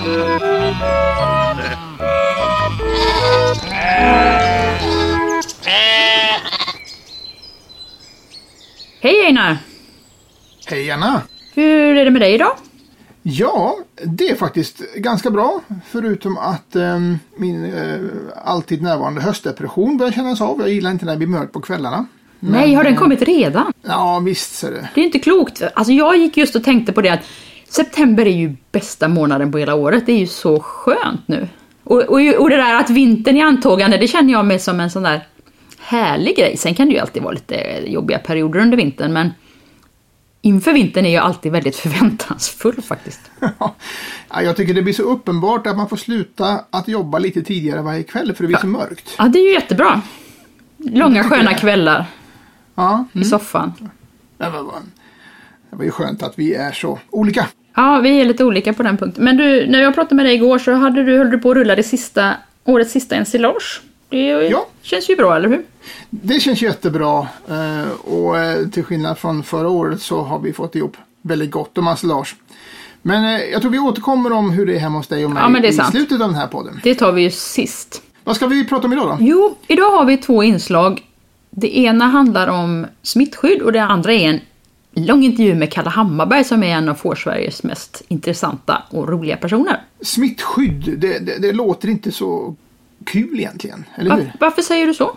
Hej Einar! Hej Anna! Hur är det med dig idag? Ja, det är faktiskt ganska bra. Förutom att eh, min eh, alltid närvarande höstdepression börjar kännas av. Jag gillar inte när det blir mörkt på kvällarna. Men, Nej, har den eh, kommit redan? Ja, visst ser det. Det är inte klokt. Alltså jag gick just och tänkte på det att september är ju bästa månaden på hela året. Det är ju så skönt nu. Och, och, och det där att vintern är antågande, det känner jag mig som en sån där härlig grej. Sen kan det ju alltid vara lite jobbiga perioder under vintern, men inför vintern är jag alltid väldigt förväntansfull faktiskt. ja, jag tycker det blir så uppenbart att man får sluta att jobba lite tidigare varje kväll för det blir så mörkt. Ja, det är ju jättebra. Långa sköna kvällar Ja, i mm. soffan. det, var, det var ju skönt att vi är så olika. Ja, vi är lite olika på den punkten. Men du, när jag pratade med dig igår så hade du, höll du på att rulla det sista, årets sista ensilage. Det Ja. känns ju bra, eller hur? Det känns jättebra eh, och eh, till skillnad från förra året så har vi fått ihop väldigt gott om ensilage. Men eh, jag tror vi återkommer om hur det är hemma hos dig och mig Ja, men det är i sant. slutet av den här podden. Det tar vi ju sist. Vad ska vi prata om idag då? Jo, idag har vi två inslag. Det ena handlar om smittskydd och det andra är en lång intervju med Kalle Hammarberg som är en av Fårsveriges mest intressanta och roliga personer. Smittskydd, det, det, det låter inte så kul egentligen, eller hur? Va- varför säger du så?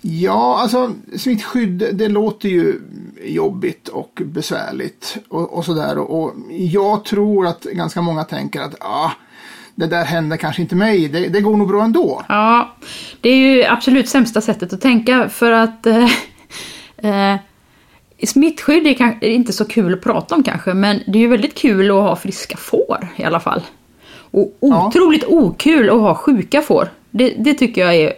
Ja, alltså smittskydd det låter ju jobbigt och besvärligt och, och sådär. Och, och jag tror att ganska många tänker att ah, det där händer kanske inte mig, det, det går nog bra ändå. Ja, det är ju absolut sämsta sättet att tänka för att eh, eh, smittskydd är, inte så kul att prata om kanske, men det är ju väldigt kul att ha friska får i alla fall. Och Ja. otroligt okul att ha sjuka får. Det, det tycker jag är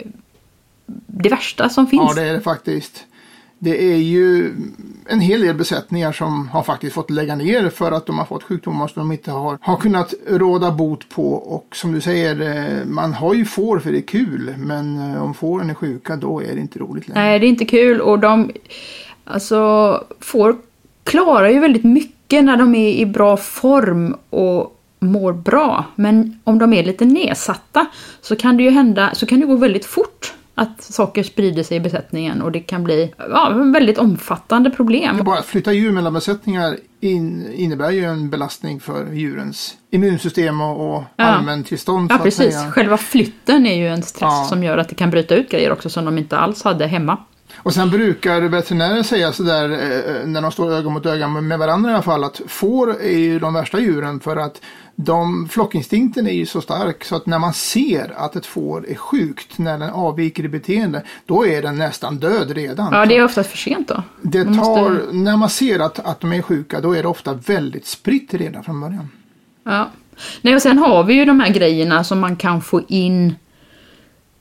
det värsta som finns. Ja, det är det faktiskt. Det är ju en hel del besättningar som har faktiskt fått lägga ner för att de har fått sjukdomar som de inte har, har kunnat råda bot på. Och som du säger, eh, man har ju får för det är kul. Men eh, om fåren är sjuka då är det inte roligt längre. Nej, det är inte kul och de alltså, får klarar ju väldigt mycket när de är i bra form och mår bra. Men om de är lite nedsatta så kan det ju hända, så kan det gå väldigt fort att saker sprider sig i besättningen och det kan bli ja, väldigt omfattande problem. Bara att flytta djur mellan besättningar in, innebär ju en belastning för djurens immunsystem och, och Ja. allmäntillstånd. Ja, precis. Själva flytten är ju en stress Ja. som gör att det kan bryta ut grejer också som de inte alls hade hemma. Och sen brukar veterinärer säga sådär eh, när de står öga mot öga med varandra i alla fall att får är ju de värsta djuren för att de, flockinstinkten är ju så stark så att när man ser att ett får är sjukt när den avviker i beteende då är den nästan död redan. Ja, det är oftast för sent då. det måste- tar, När man ser att, att de är sjuka då är det ofta väldigt spritt redan från början. Ja. Nej, och sen har vi ju de här grejerna som man kan få in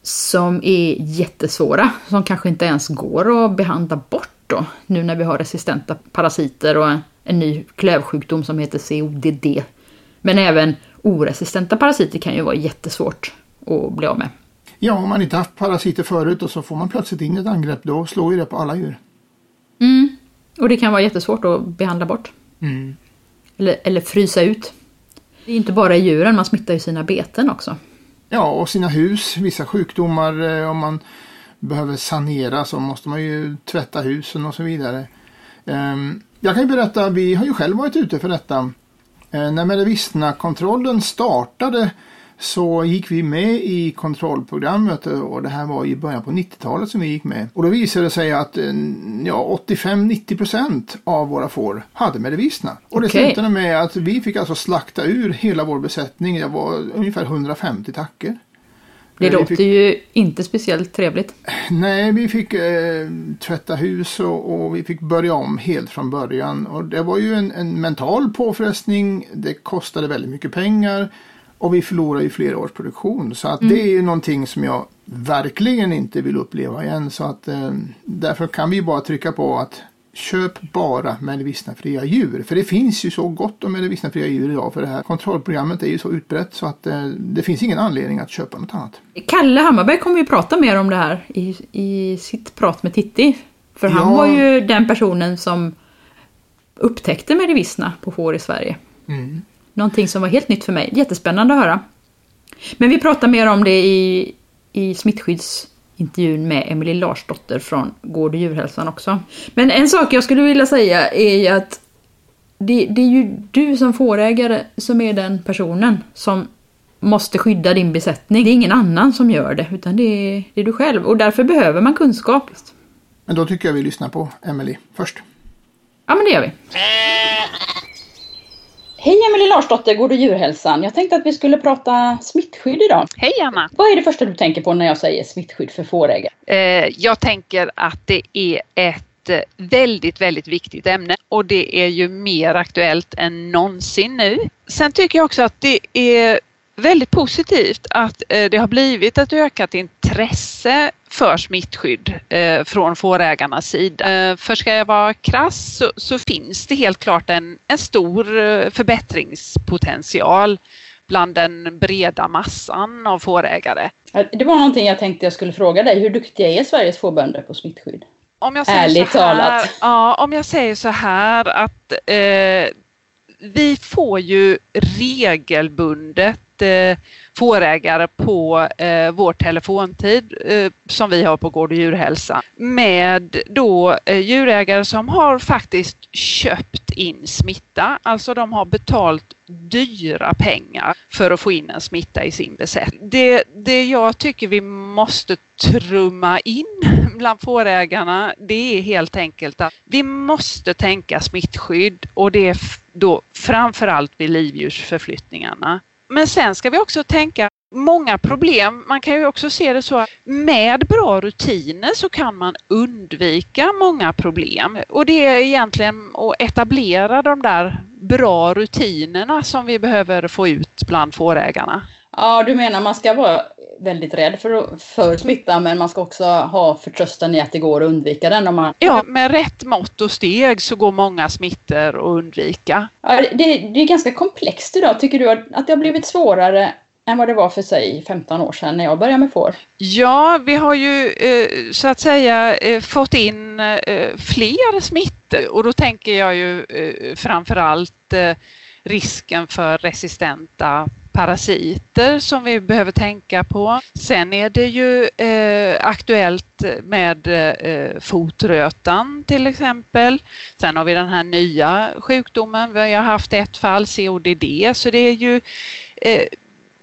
som är jättesvåra, som kanske inte ens går att behandla bort då, nu när vi har resistenta parasiter och en, ny klövsjukdom som heter CODD. Men även oresistenta parasiter kan ju vara jättesvårt att bli av med. Ja, om man inte haft parasiter förut och så får man plötsligt in ett angrepp då slår ju det på alla djur. Mm. Och det kan vara jättesvårt att behandla bort. Eller, eller frysa ut. Det är inte bara djuren, man smittar ju sina beten också. Ja, och sina hus. Vissa sjukdomar, eh, om man behöver sanera så måste man ju tvätta husen och så vidare. Ehm, jag kan ju berätta, vi har ju själv varit ute för detta. Eh, När Medivistna-kontrollen startade så gick vi med i kontrollprogrammet och det här var i början på 90-talet som vi gick med. Och då visade det sig att eh, ja, 85-90% av våra får hade Medivistna. Och det Okej. slutade med att vi fick alltså slakta ur hela vår besättning. Det var ungefär 150 tacker. Det Eh, låter fick- ju inte speciellt trevligt. Nej, vi fick eh, tvätta hus och, och vi fick börja om helt från början. Och det var ju en, en mental påfrestning. Det kostade väldigt mycket pengar. Och vi förlorade ju flera års produktion. Så att det är ju någonting som jag verkligen inte vill uppleva igen. Så att eh, därför kan vi bara trycka på att köp bara medicinfria djur. För det finns ju så gott om medicinfria djur idag. För det här kontrollprogrammet är ju så utbrett så att eh, det finns ingen anledning att köpa något annat. Kalle Hammarberg kommer ju prata mer om det här i, i sitt prat med Titti. För han Ja. var ju den personen som upptäckte Medivisna på får i Sverige. Någonting som var helt nytt för mig. Jättespännande att höra. Men vi pratar mer om det i, i smittskyddsintervjun med Emelie Larsdotter från Gård och djurhälsan också. Men en sak jag skulle vilja säga är ju att det, det är ju du som fårägare som är den personen som måste skydda din besättning. Det är ingen annan som gör det, utan det är, det är du själv. Och därför behöver man kunskap. Men då tycker jag vi lyssnar på Emelie först. Ja, men det gör vi. Hej Emelie Larsdotter, Gård och djurhälsan. Jag tänkte att vi skulle prata smittskydd idag. Hej Anna! Vad är det första du tänker på när jag säger smittskydd för fårägare? Eh, jag tänker att det är ett väldigt, väldigt viktigt ämne och det är ju mer aktuellt än någonsin nu. Sen tycker jag också att det är väldigt positivt att eh, det har blivit ett ökat intresse för smittskydd eh, från fårägarnas sida. Eh, för ska jag vara krass så, så finns det helt klart en, en stor förbättringspotential bland den breda massan av fårägare. Det var någonting jag tänkte jag skulle fråga dig. Hur duktiga är Sveriges fårbönder på smittskydd? Om jag säger Ärligt så här, talat. Ja, om jag säger så här att eh, vi får ju regelbundet eh, fårägare på eh, vår telefontid eh, som vi har på Gård och djurhälsa med då eh, djurägare som har faktiskt köpt in smitta. Alltså de har betalt dyra pengar för att få in en smitta i sin besättning. Det, det jag tycker vi måste trumma in bland fårägarna det är helt enkelt att vi måste tänka smittskydd och det är då framförallt vid livdjursförflyttningarna. Men sen ska vi också tänka många problem. Man kan ju också se det så att med bra rutiner så kan man undvika många problem. Och det är egentligen att etablera de där bra rutinerna som vi behöver få ut bland fårägarna. Ja, du menar man ska vara väldigt rädd för, för smitta men man ska också ha förtröstan i att det går att undvika den. Om man... Ja, med rätt mått och steg så går många smittor att undvika. Ja, det, det är ganska komplext idag. Tycker du att det har blivit svårare än vad det var för sig 15 år sedan när jag började med får? Ja, vi har ju eh, så att säga eh, fått in eh, fler smittor och då tänker jag ju framförallt risken för resistenta parasiter som vi behöver tänka på. Sen är det ju eh, aktuellt med eh, fotrötan till exempel. Sen har vi den här nya sjukdomen. Vi har haft ett fall, CODD, så det är ju eh,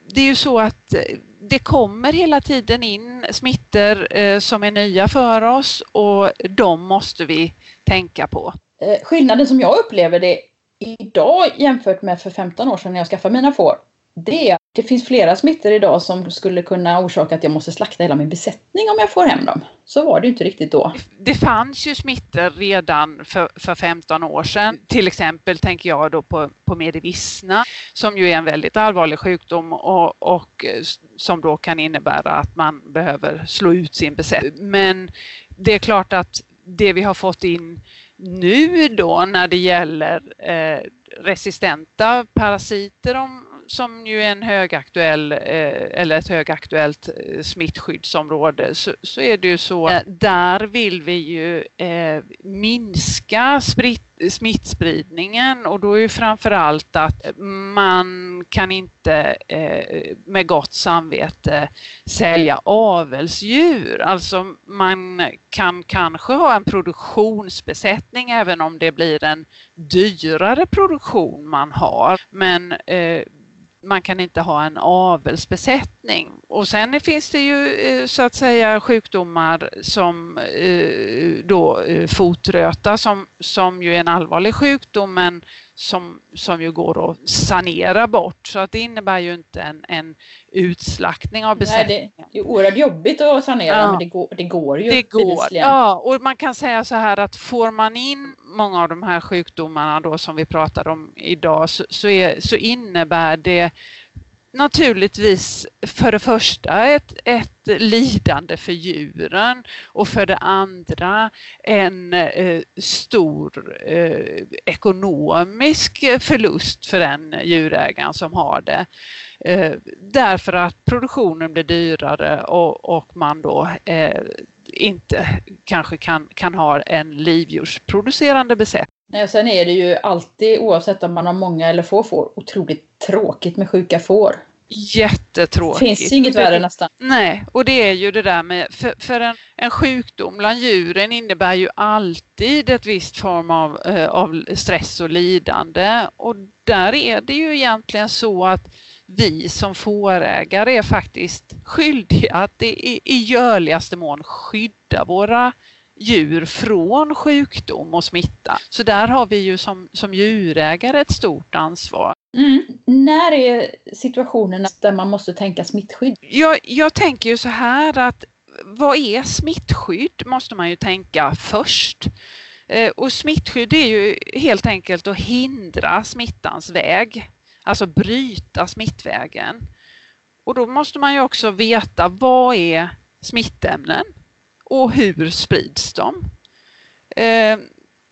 det är ju så att eh, det kommer hela tiden in smittor eh, som är nya för oss och de måste vi tänka på. Eh, skillnaden som jag upplever det idag jämfört med för 15 år sedan när jag skaffade mina får det det finns flera smittor idag som skulle kunna orsaka att jag måste slakta hela min besättning om jag får hem dem. Så var det inte riktigt då. Det fanns ju smittor redan för, för 15 år sedan. Till exempel tänker jag då på, på medivissna som ju är en väldigt allvarlig sjukdom och, och som då kan innebära att man behöver slå ut sin besättning. Men det är klart att det vi har fått in nu då när det gäller eh, resistenta parasiter om, som ju är en högaktuell eh, eller ett högaktuellt eh, smittskyddsområde så, så är det ju så att där vill vi ju minska smittspridningen och då är ju framförallt att man kan inte med gott samvete sälja avelsdjur. Alltså man kan kanske ha en produktionsbesättning även om det blir en dyrare produktion man har. Men eh, man kan inte ha en avelsbesättning. Och sen finns det ju eh, så att säga sjukdomar som eh, då eh, fotröta som, som ju är en allvarlig sjukdom men som, som ju går att sanera bort. Så att det innebär ju inte en, en utslaktning av besättningen. Nej, det är oerhört jobbigt att sanera ja. men det går, det går ju. Det går, ja och man kan säga så här att får man in många av de här sjukdomarna då som vi pratade om idag så, så, är, så innebär det naturligtvis för det första ett, ett lidande för djuren och för det andra en eh, stor eh, ekonomisk förlust för den djurägaren som har det. Eh, därför att produktionen blir dyrare och, och man då eh, inte kanske kan, kan ha en livdjursproducerande besättning. Nej, och sen är det ju alltid, oavsett om man har många eller få får, otroligt tråkigt med sjuka får. Jättetråkigt. Finns inget värre nästan. Nej, och det är ju det där med, för, för en, en sjukdom bland djuren innebär ju alltid ett visst form av, eh, av stress och lidande. Och där är det ju egentligen så att vi som fårägare är faktiskt skyldiga att i, i görligaste mån skydda våra djur från sjukdom och smitta. Så där har vi ju som, som djurägare ett stort ansvar. Mm. När är situationen där man måste tänka smittskydd? Jag, jag tänker ju så här att vad är smittskydd måste man ju tänka först. Eh, och smittskydd är ju helt enkelt att hindra smittans väg, alltså bryta smittvägen. Och då måste man ju också veta vad är smittämnen och hur sprids de? Eh,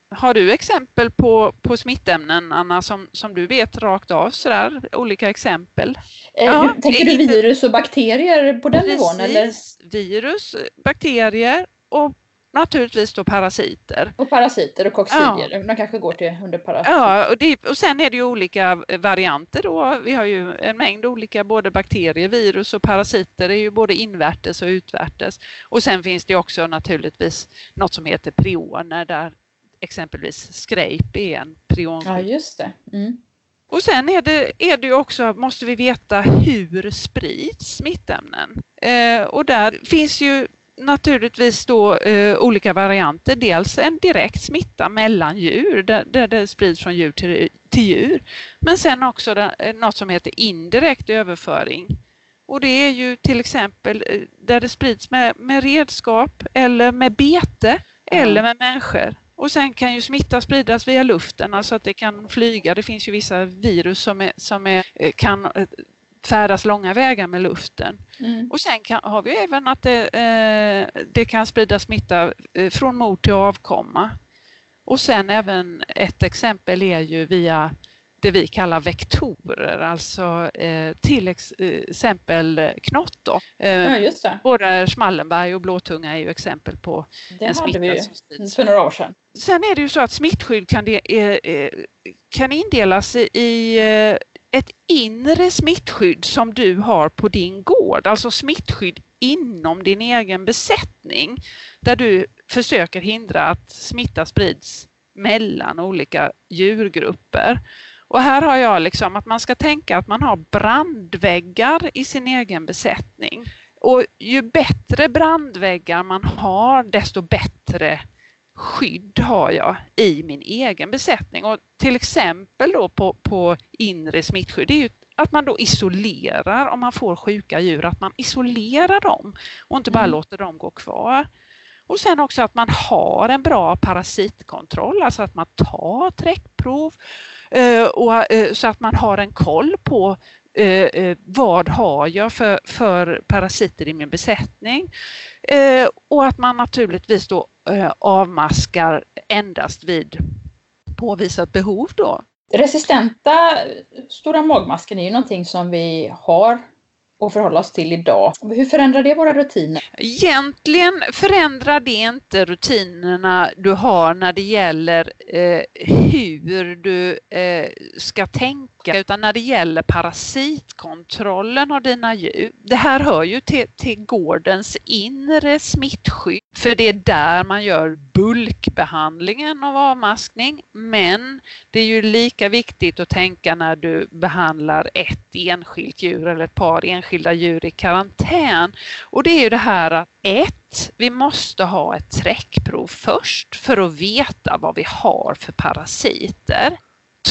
har du exempel på, på smittämnen, Anna, som, som du vet rakt av sådär, olika exempel? Eh, ja, tänker du virus och bakterier på den precis, nivån? Eller? Virus, bakterier och naturligtvis då parasiter. Och parasiter och koxidier, ja. de kanske går till under parasiter. Ja, och, det, och sen är det ju olika varianter då. Vi har ju en mängd olika både bakterier, virus och parasiter. Det är ju både invärtes och utvärtes. Och sen finns det också naturligtvis något som heter prioner där exempelvis skräp är en prion. Ja, just det. Mm. Och sen är det, är det ju också, måste vi veta hur sprids smittämnen? Eh, och där finns ju naturligtvis då eh, olika varianter. Dels en direkt smitta mellan djur där, där det sprids från djur till, till djur. Men sen också det, eh, något som heter indirekt överföring. Och det är ju till exempel eh, där det sprids med, med redskap eller med bete mm. eller med människor. Och sen kan ju smitta spridas via luften, alltså att det kan flyga. Det finns ju vissa virus som, är, som är, eh, kan färdas långa vägar med luften. Mm. Och sen kan, har vi även att det, eh, det kan sprida smitta eh, från mor till avkomma. Och sen även ett exempel är ju via det vi kallar vektorer, alltså eh, till ex exempel knott. Då. Eh, ja, det. Både Schmallenberg och blåtunga är ju exempel på det en smitta vi som sprids. för några år sedan. Sen är det ju så att smittskydd kan, det, eh, kan indelas i eh, ett inre smittskydd som du har på din gård, alltså smittskydd inom din egen besättning där du försöker hindra att smitta sprids mellan olika djurgrupper. Och här har jag liksom att man ska tänka att man har brandväggar i sin egen besättning. Och ju bättre brandväggar man har desto bättre skydd har jag i min egen besättning. Och till exempel då på, på inre smittskydd, det är ju att man då isolerar om man får sjuka djur, att man isolerar dem och inte bara mm. låter dem gå kvar. Och sen också att man har en bra parasitkontroll, alltså att man tar träckprov eh, och, eh, så att man har en koll på eh, vad har jag för, för parasiter i min besättning. Och att man naturligtvis då avmaskar endast vid påvisat behov då. Resistenta stora magmasken är ju någonting som vi har att förhålla oss till idag. Hur förändrar det våra rutiner? Egentligen förändrar det inte rutinerna du har när det gäller eh, hur du eh, ska tänka utan när det gäller parasitkontrollen av dina djur. Det här hör ju till, till gårdens inre smittskydd för det är där man gör bulkbehandlingen av avmaskning men det är ju lika viktigt att tänka när du behandlar ett enskilt djur eller ett par enskilda djur i karantän. Och det är ju det här att ett, vi måste ha ett träckprov först för att veta vad vi har för parasiter.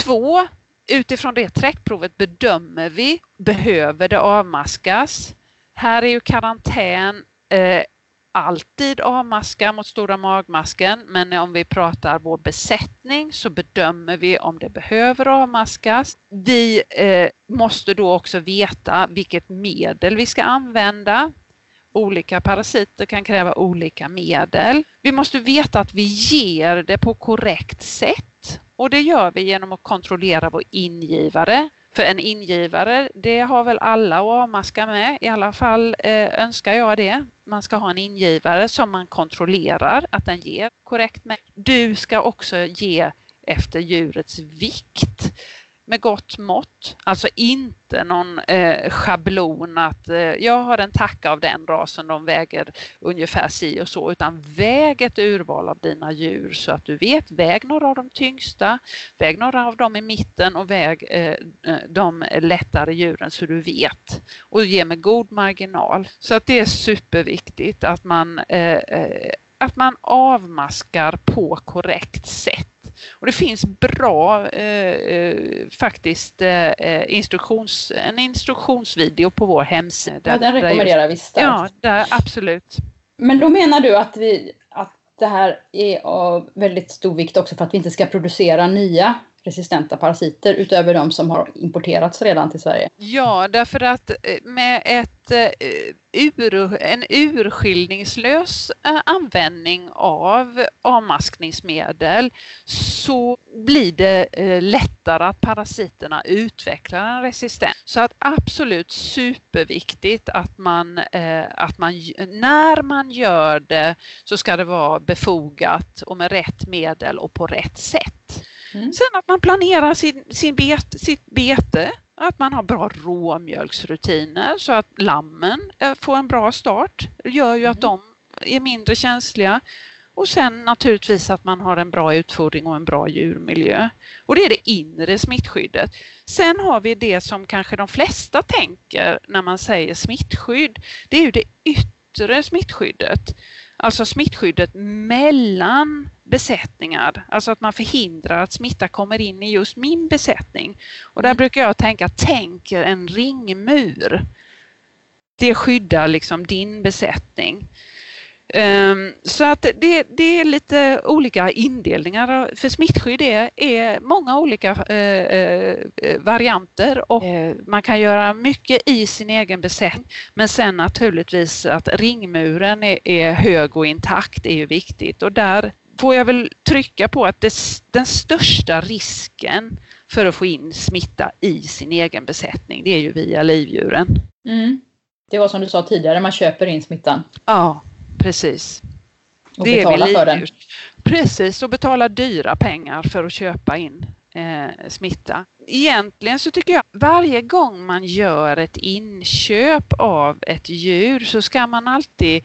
Två, utifrån det träckprovet bedömer vi, behöver det avmaskas? Här är ju karantän eh, alltid avmaska mot stora magmasken men om vi pratar vår besättning så bedömer vi om det behöver avmaskas. Vi eh, måste då också veta vilket medel vi ska använda. Olika parasiter kan kräva olika medel. Vi måste veta att vi ger det på korrekt sätt och det gör vi genom att kontrollera vår ingivare. För en ingivare, det har väl alla att avmaska med, i alla fall eh, önskar jag det. Man ska ha en ingivare som man kontrollerar att den ger korrekt med. Du ska också ge efter djurets vikt med gott mått. Alltså inte någon eh, schablon att eh, jag har en tacka av den rasen, de väger ungefär si och så, utan väg ett urval av dina djur så att du vet, väg några av de tyngsta, väg några av dem i mitten och väg eh, eh de lättare djuren så du vet. Och ge med god marginal. Så att det är superviktigt att man, eh, eh att man avmaskar på korrekt sätt och det finns bra eh, eh faktiskt eh, instruktions, en instruktionsvideo på vår hemsida. Ja, den rekommenderar vi starkt. Ja, där, absolut. Men då menar du att, vi, att det här är av väldigt stor vikt också för att vi inte ska producera nya resistenta parasiter utöver de som har importerats redan till Sverige? Ja, därför att eh, med ett, eh, ur, en urskiljningslös eh, användning av avmaskningsmedel så blir det lättare att parasiterna utvecklar en resistens. Så att absolut superviktigt att man, att man när man gör det så ska det vara befogat och med rätt medel och på rätt sätt. Mm. Sen att man planerar sin, sin bet, sitt bete, att man har bra råmjölksrutiner så att lammen eh, får en bra start. Det gör ju att mm. de är mindre känsliga. Och sen naturligtvis att man har en bra utfodring och en bra djurmiljö. Och det är det inre smittskyddet. Sen har vi det som kanske de flesta tänker när man säger smittskydd. Det är ju det yttre smittskyddet. Alltså smittskyddet mellan besättningar, alltså att man förhindrar att smitta kommer in i just min besättning. Och där mm. brukar jag tänka, tänk en ringmur. Det skyddar liksom din besättning. Um, så att det, det, är lite olika indelningar. För smittskydd är, är många olika uh, uh, varianter och uh, man kan göra mycket i sin egen besättning. Men sen naturligtvis att ringmuren är, är hög och intakt är ju viktigt och där får jag väl trycka på att det, den största risken för att få in smitta i sin egen besättning, det är ju via livdjuren. Mm. Det var som du sa tidigare, man köper in smittan. Ja, precis. Och det betalar för den. Precis, och betala dyra pengar för att köpa in eh, smitta. Egentligen så tycker jag varje gång man gör ett inköp av ett djur så ska man alltid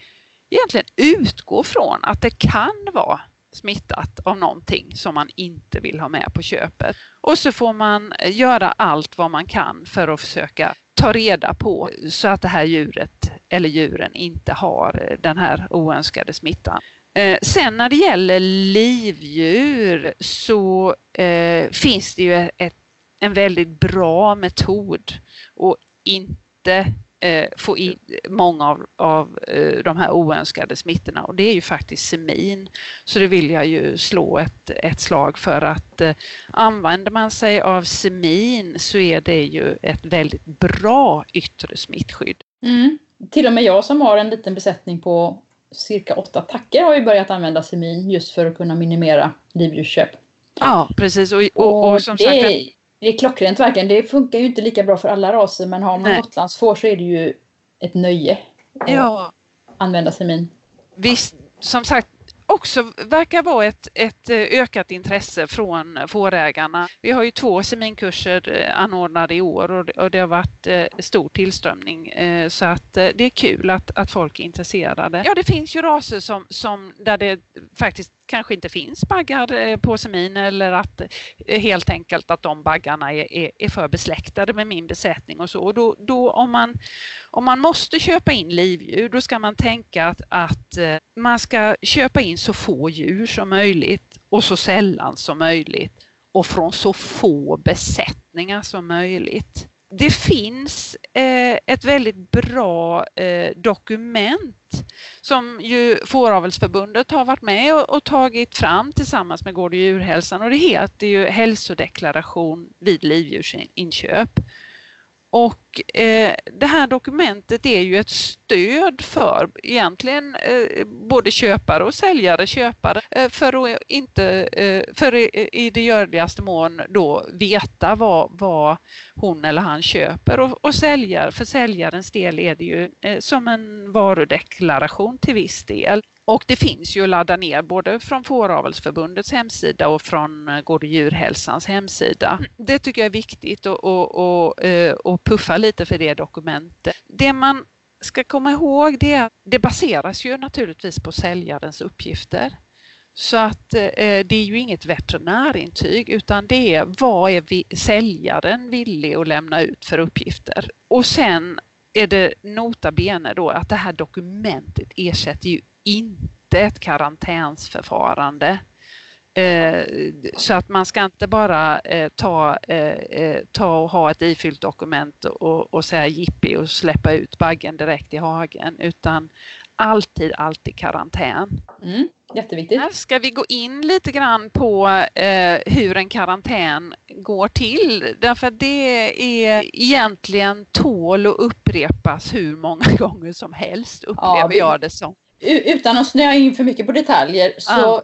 egentligen utgå från att det kan vara smittat av någonting som man inte vill ha med på köpet. Och så får man göra allt vad man kan för att försöka ta reda på så att det här djuret eller djuren inte har eh, den här oönskade smittan. Eh, sen när det gäller livdjur så eh, finns det ju ett, en väldigt bra metod och inte eh, få in många av, av eh, de här oönskade smittorna och det är ju faktiskt semin. Så det vill jag ju slå ett, ett slag för att eh, använder man sig av semin så är det ju ett väldigt bra yttre smittskydd. Mm. Till och med jag som har en liten besättning på cirka åtta tackor har ju börjat använda semin just för att kunna minimera livdjursköp. Ja, precis. Och, och, och som det, sagt, det är klockrent verkligen. Det funkar ju inte lika bra för alla raser men har man Nej. gotlandsfår så är det ju ett nöje att ja. använda semin. Visst, som sagt också verkar vara ett, ett eh, ökat intresse från fårägarna. Vi har ju två seminkurser eh, anordnade i år och det har varit eh, stor tillströmning så att det är kul att, att folk är intresserade. Ja, det finns ju raser som, som där det faktiskt kanske inte finns baggar eh, på semin eller att eh, helt enkelt att de baggarna är, är, är för besläktade med min besättning och så. Och då, då om, man, om man måste köpa in livdjur då ska man tänka att, att eh, man ska köpa in så få djur som möjligt och så sällan som möjligt och från så få besättningar som möjligt. Det finns eh, ett väldigt bra eh, dokument som ju Fåravelsförbundet har varit med och, och, tagit fram tillsammans med Gård och djurhälsan och det heter ju hälsodeklaration vid livdjursinköp. Och och eh, det här dokumentet är ju ett stöd för egentligen eh, både köpare och säljare, köpare, eh, för att inte, eh, för i, i det görligaste mån då veta vad, vad hon eller han köper och, och säljar, för säljarens del är det ju eh, som en varudeklaration till viss del. Och det finns ju att ladda ner både från Fåravelsförbundets hemsida och från eh, Gård och djurhälsans hemsida. Det tycker jag är viktigt att och, och, och puffa lite lite för det dokumentet. Det man ska komma ihåg det är att det baseras ju naturligtvis på säljarens uppgifter. Så att eh, det är ju inget veterinärintyg utan det är vad är vi, säljaren villig att lämna ut för uppgifter. Och sen är det nota bene då att det här dokumentet ersätter ju inte ett karantänsförfarande. Eh, så att man ska inte bara eh, ta, eh, ta och ha ett ifyllt dokument och, och säga jippi och släppa ut baggen direkt i hagen utan alltid, alltid karantän. Mm, jätteviktigt. Här ska vi gå in lite grann på eh, hur en karantän går till. Därför det är egentligen tål att upprepas hur många gånger som helst upplever ja, jag det som utan att snöa in för mycket på detaljer så ja,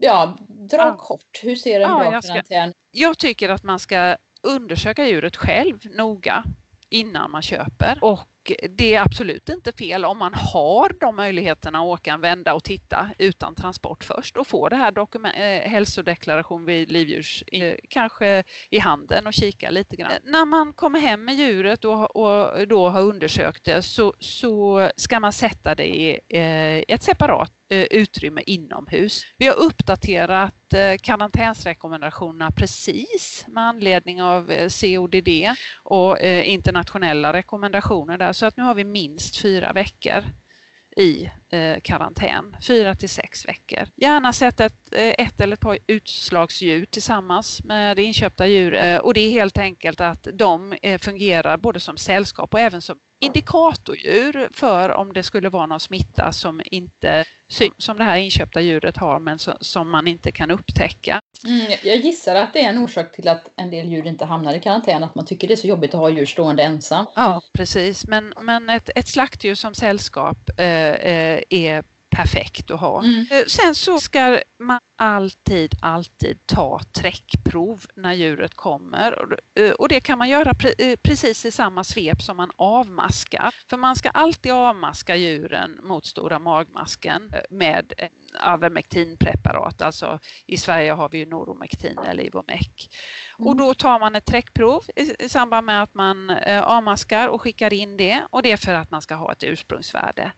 ja dra ja. kort. Hur ser en ja, bra karantän? Jag tycker att man ska undersöka djuret själv noga innan man köper och det är absolut inte fel om man har de möjligheterna att åka, en vända och titta utan transport först och få det här dokument, eh, hälsodeklaration vid livdjurs, eh, kanske i handen och kika lite grann. När man kommer hem med djuret och, och då har undersökt det så, så ska man sätta det i eh, ett separat eh, utrymme inomhus. Vi har uppdaterat Karantänsrekommendationerna precis med anledning av eh, CODD och eh, internationella rekommendationer där så att nu har vi minst fyra veckor i eh, karantän, fyra till sex veckor. Gärna sätta ett, ett eller ett par utslagsdjur tillsammans med det inköpta djur och det är helt enkelt att de fungerar både som sällskap och även som indikatordjur för om det skulle vara någon smitta som inte som det här inköpta djuret har men som man inte kan upptäcka. Mm, jag gissar att det är en orsak till att en del djur inte hamnar i karantän, att man tycker det är så jobbigt att ha djur stående ensam. Ja, precis. Men, men ett, ett slaktdjur som sällskap eh, eh är perfekt att ha. Mm. Eh, sen så ska man alltid, alltid ta träckprov när djuret kommer eh, och det kan man göra eh, precis i samma svep som man avmaskar. För man ska alltid avmaska djuren mot stora magmasken med Avermectinpreparat, alltså i Sverige har vi ju Noromectin eller Ivomec. Mm. Och då tar man ett träckprov i, samband med att man avmaskar och skickar in det och det är för att man ska ha ett ursprungsvärde.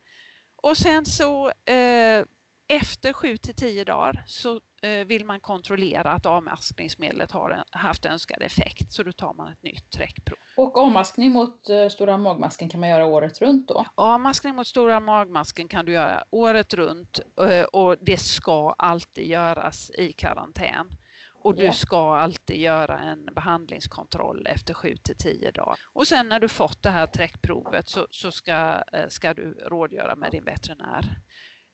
Och sen så eh, efter 7 till 10 dagar så eh, vill man kontrollera att avmaskningsmedlet har haft önskad effekt så då tar man ett nytt träckprov. Och avmaskning mot eh, stora magmasken kan man göra året runt då? Avmaskning mot stora magmasken kan du göra året runt eh, och det ska alltid göras i karantän. Och du ska alltid göra en behandlingskontroll efter 7 till 10 dagar. Och sen när du fått det här träckprovet så, så ska, eh, ska du rådgöra med din veterinär.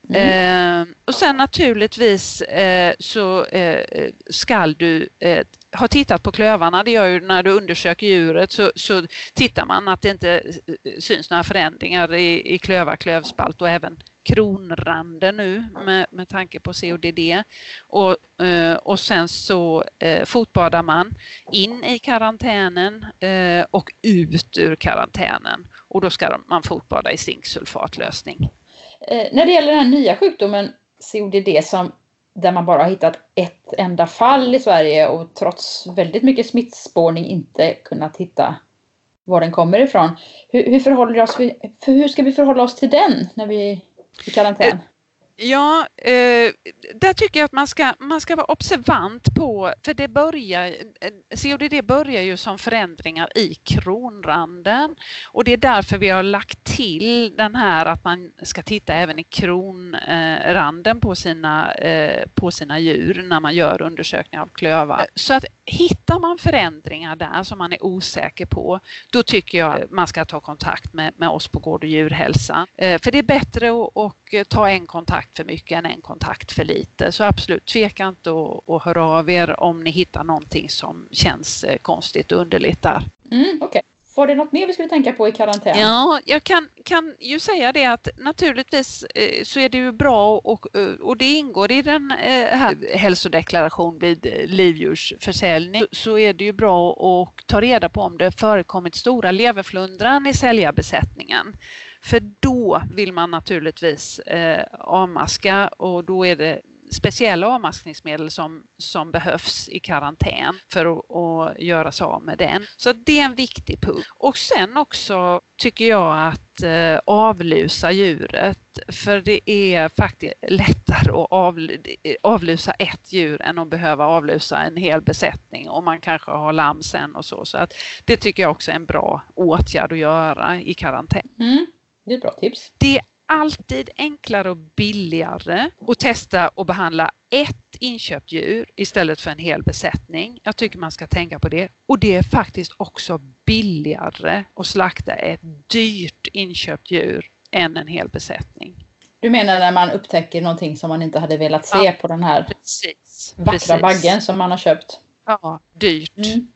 Mm. Eh, och sen naturligtvis eh, så eh, skall du eh, ha tittat på klövarna. Det gör ju när du undersöker djuret så, så tittar man att det inte eh, syns några förändringar i, i klövar, klövspalt och även kronranden nu med, med tanke på CODD. Och, eh, och sen så eh, fotbadar man in i karantänen eh, och ut ur karantänen. Och då ska man fotbada i zinksulfatlösning. När det gäller den här nya sjukdomen CODD som där man bara har hittat ett enda fall i Sverige och trots väldigt mycket smittspårning inte kunnat hitta var den kommer ifrån. Hur, hur, förhåller oss, för hur ska vi förhålla oss till den när vi i karantän? Ja, eh, där tycker jag att man ska, man ska vara observant på, för det börjar, eh, CODD börjar ju som förändringar i kronranden och det är därför vi har lagt till den här att man ska titta även i kronranden på sina, eh, på sina djur när man gör undersökningar av klövar. Så att hittar man förändringar där som man är osäker på, då tycker jag man ska ta kontakt med, med oss på Gård och djurhälsa. Eh, för det är bättre att eh, ta en kontakt för mycket än en kontakt för lite. Så absolut, tveka inte och, höra av er om ni hittar någonting som känns eh, konstigt och underligt där. Mm, okay. Var det något mer vi skulle tänka på i karantän? Ja, jag kan, kan ju säga det att naturligtvis eh, så är det ju bra och, eh, och det ingår i den eh, här hälsodeklaration vid livdjursförsäljning så är det ju bra att ta reda på om det förekommit stora leverflundran i säljarbesättningen. För då vill man naturligtvis eh, avmaska och då är det speciella avmaskningsmedel som, som behövs i karantän för att, att göra sig av med den. Så det är en viktig punkt. Och sen också tycker jag att eh, avlusa djuret för det är faktiskt lättare att avlusa ett djur än att behöva avlusa en hel besättning och man kanske har lamm sen och så. Så att det tycker jag också är en bra åtgärd att göra i karantän. Mm, det är ett bra tips. Det alltid enklare och billigare att testa och behandla ett inköpt djur istället för en hel besättning. Jag tycker man ska tänka på det. Och det är faktiskt också billigare att slakta ett dyrt inköpt djur än en hel besättning. Du menar när man upptäcker någonting som man inte hade velat se ja, på den här precis, vackra precis. baggen som man har köpt? Ja, dyrt. Mm.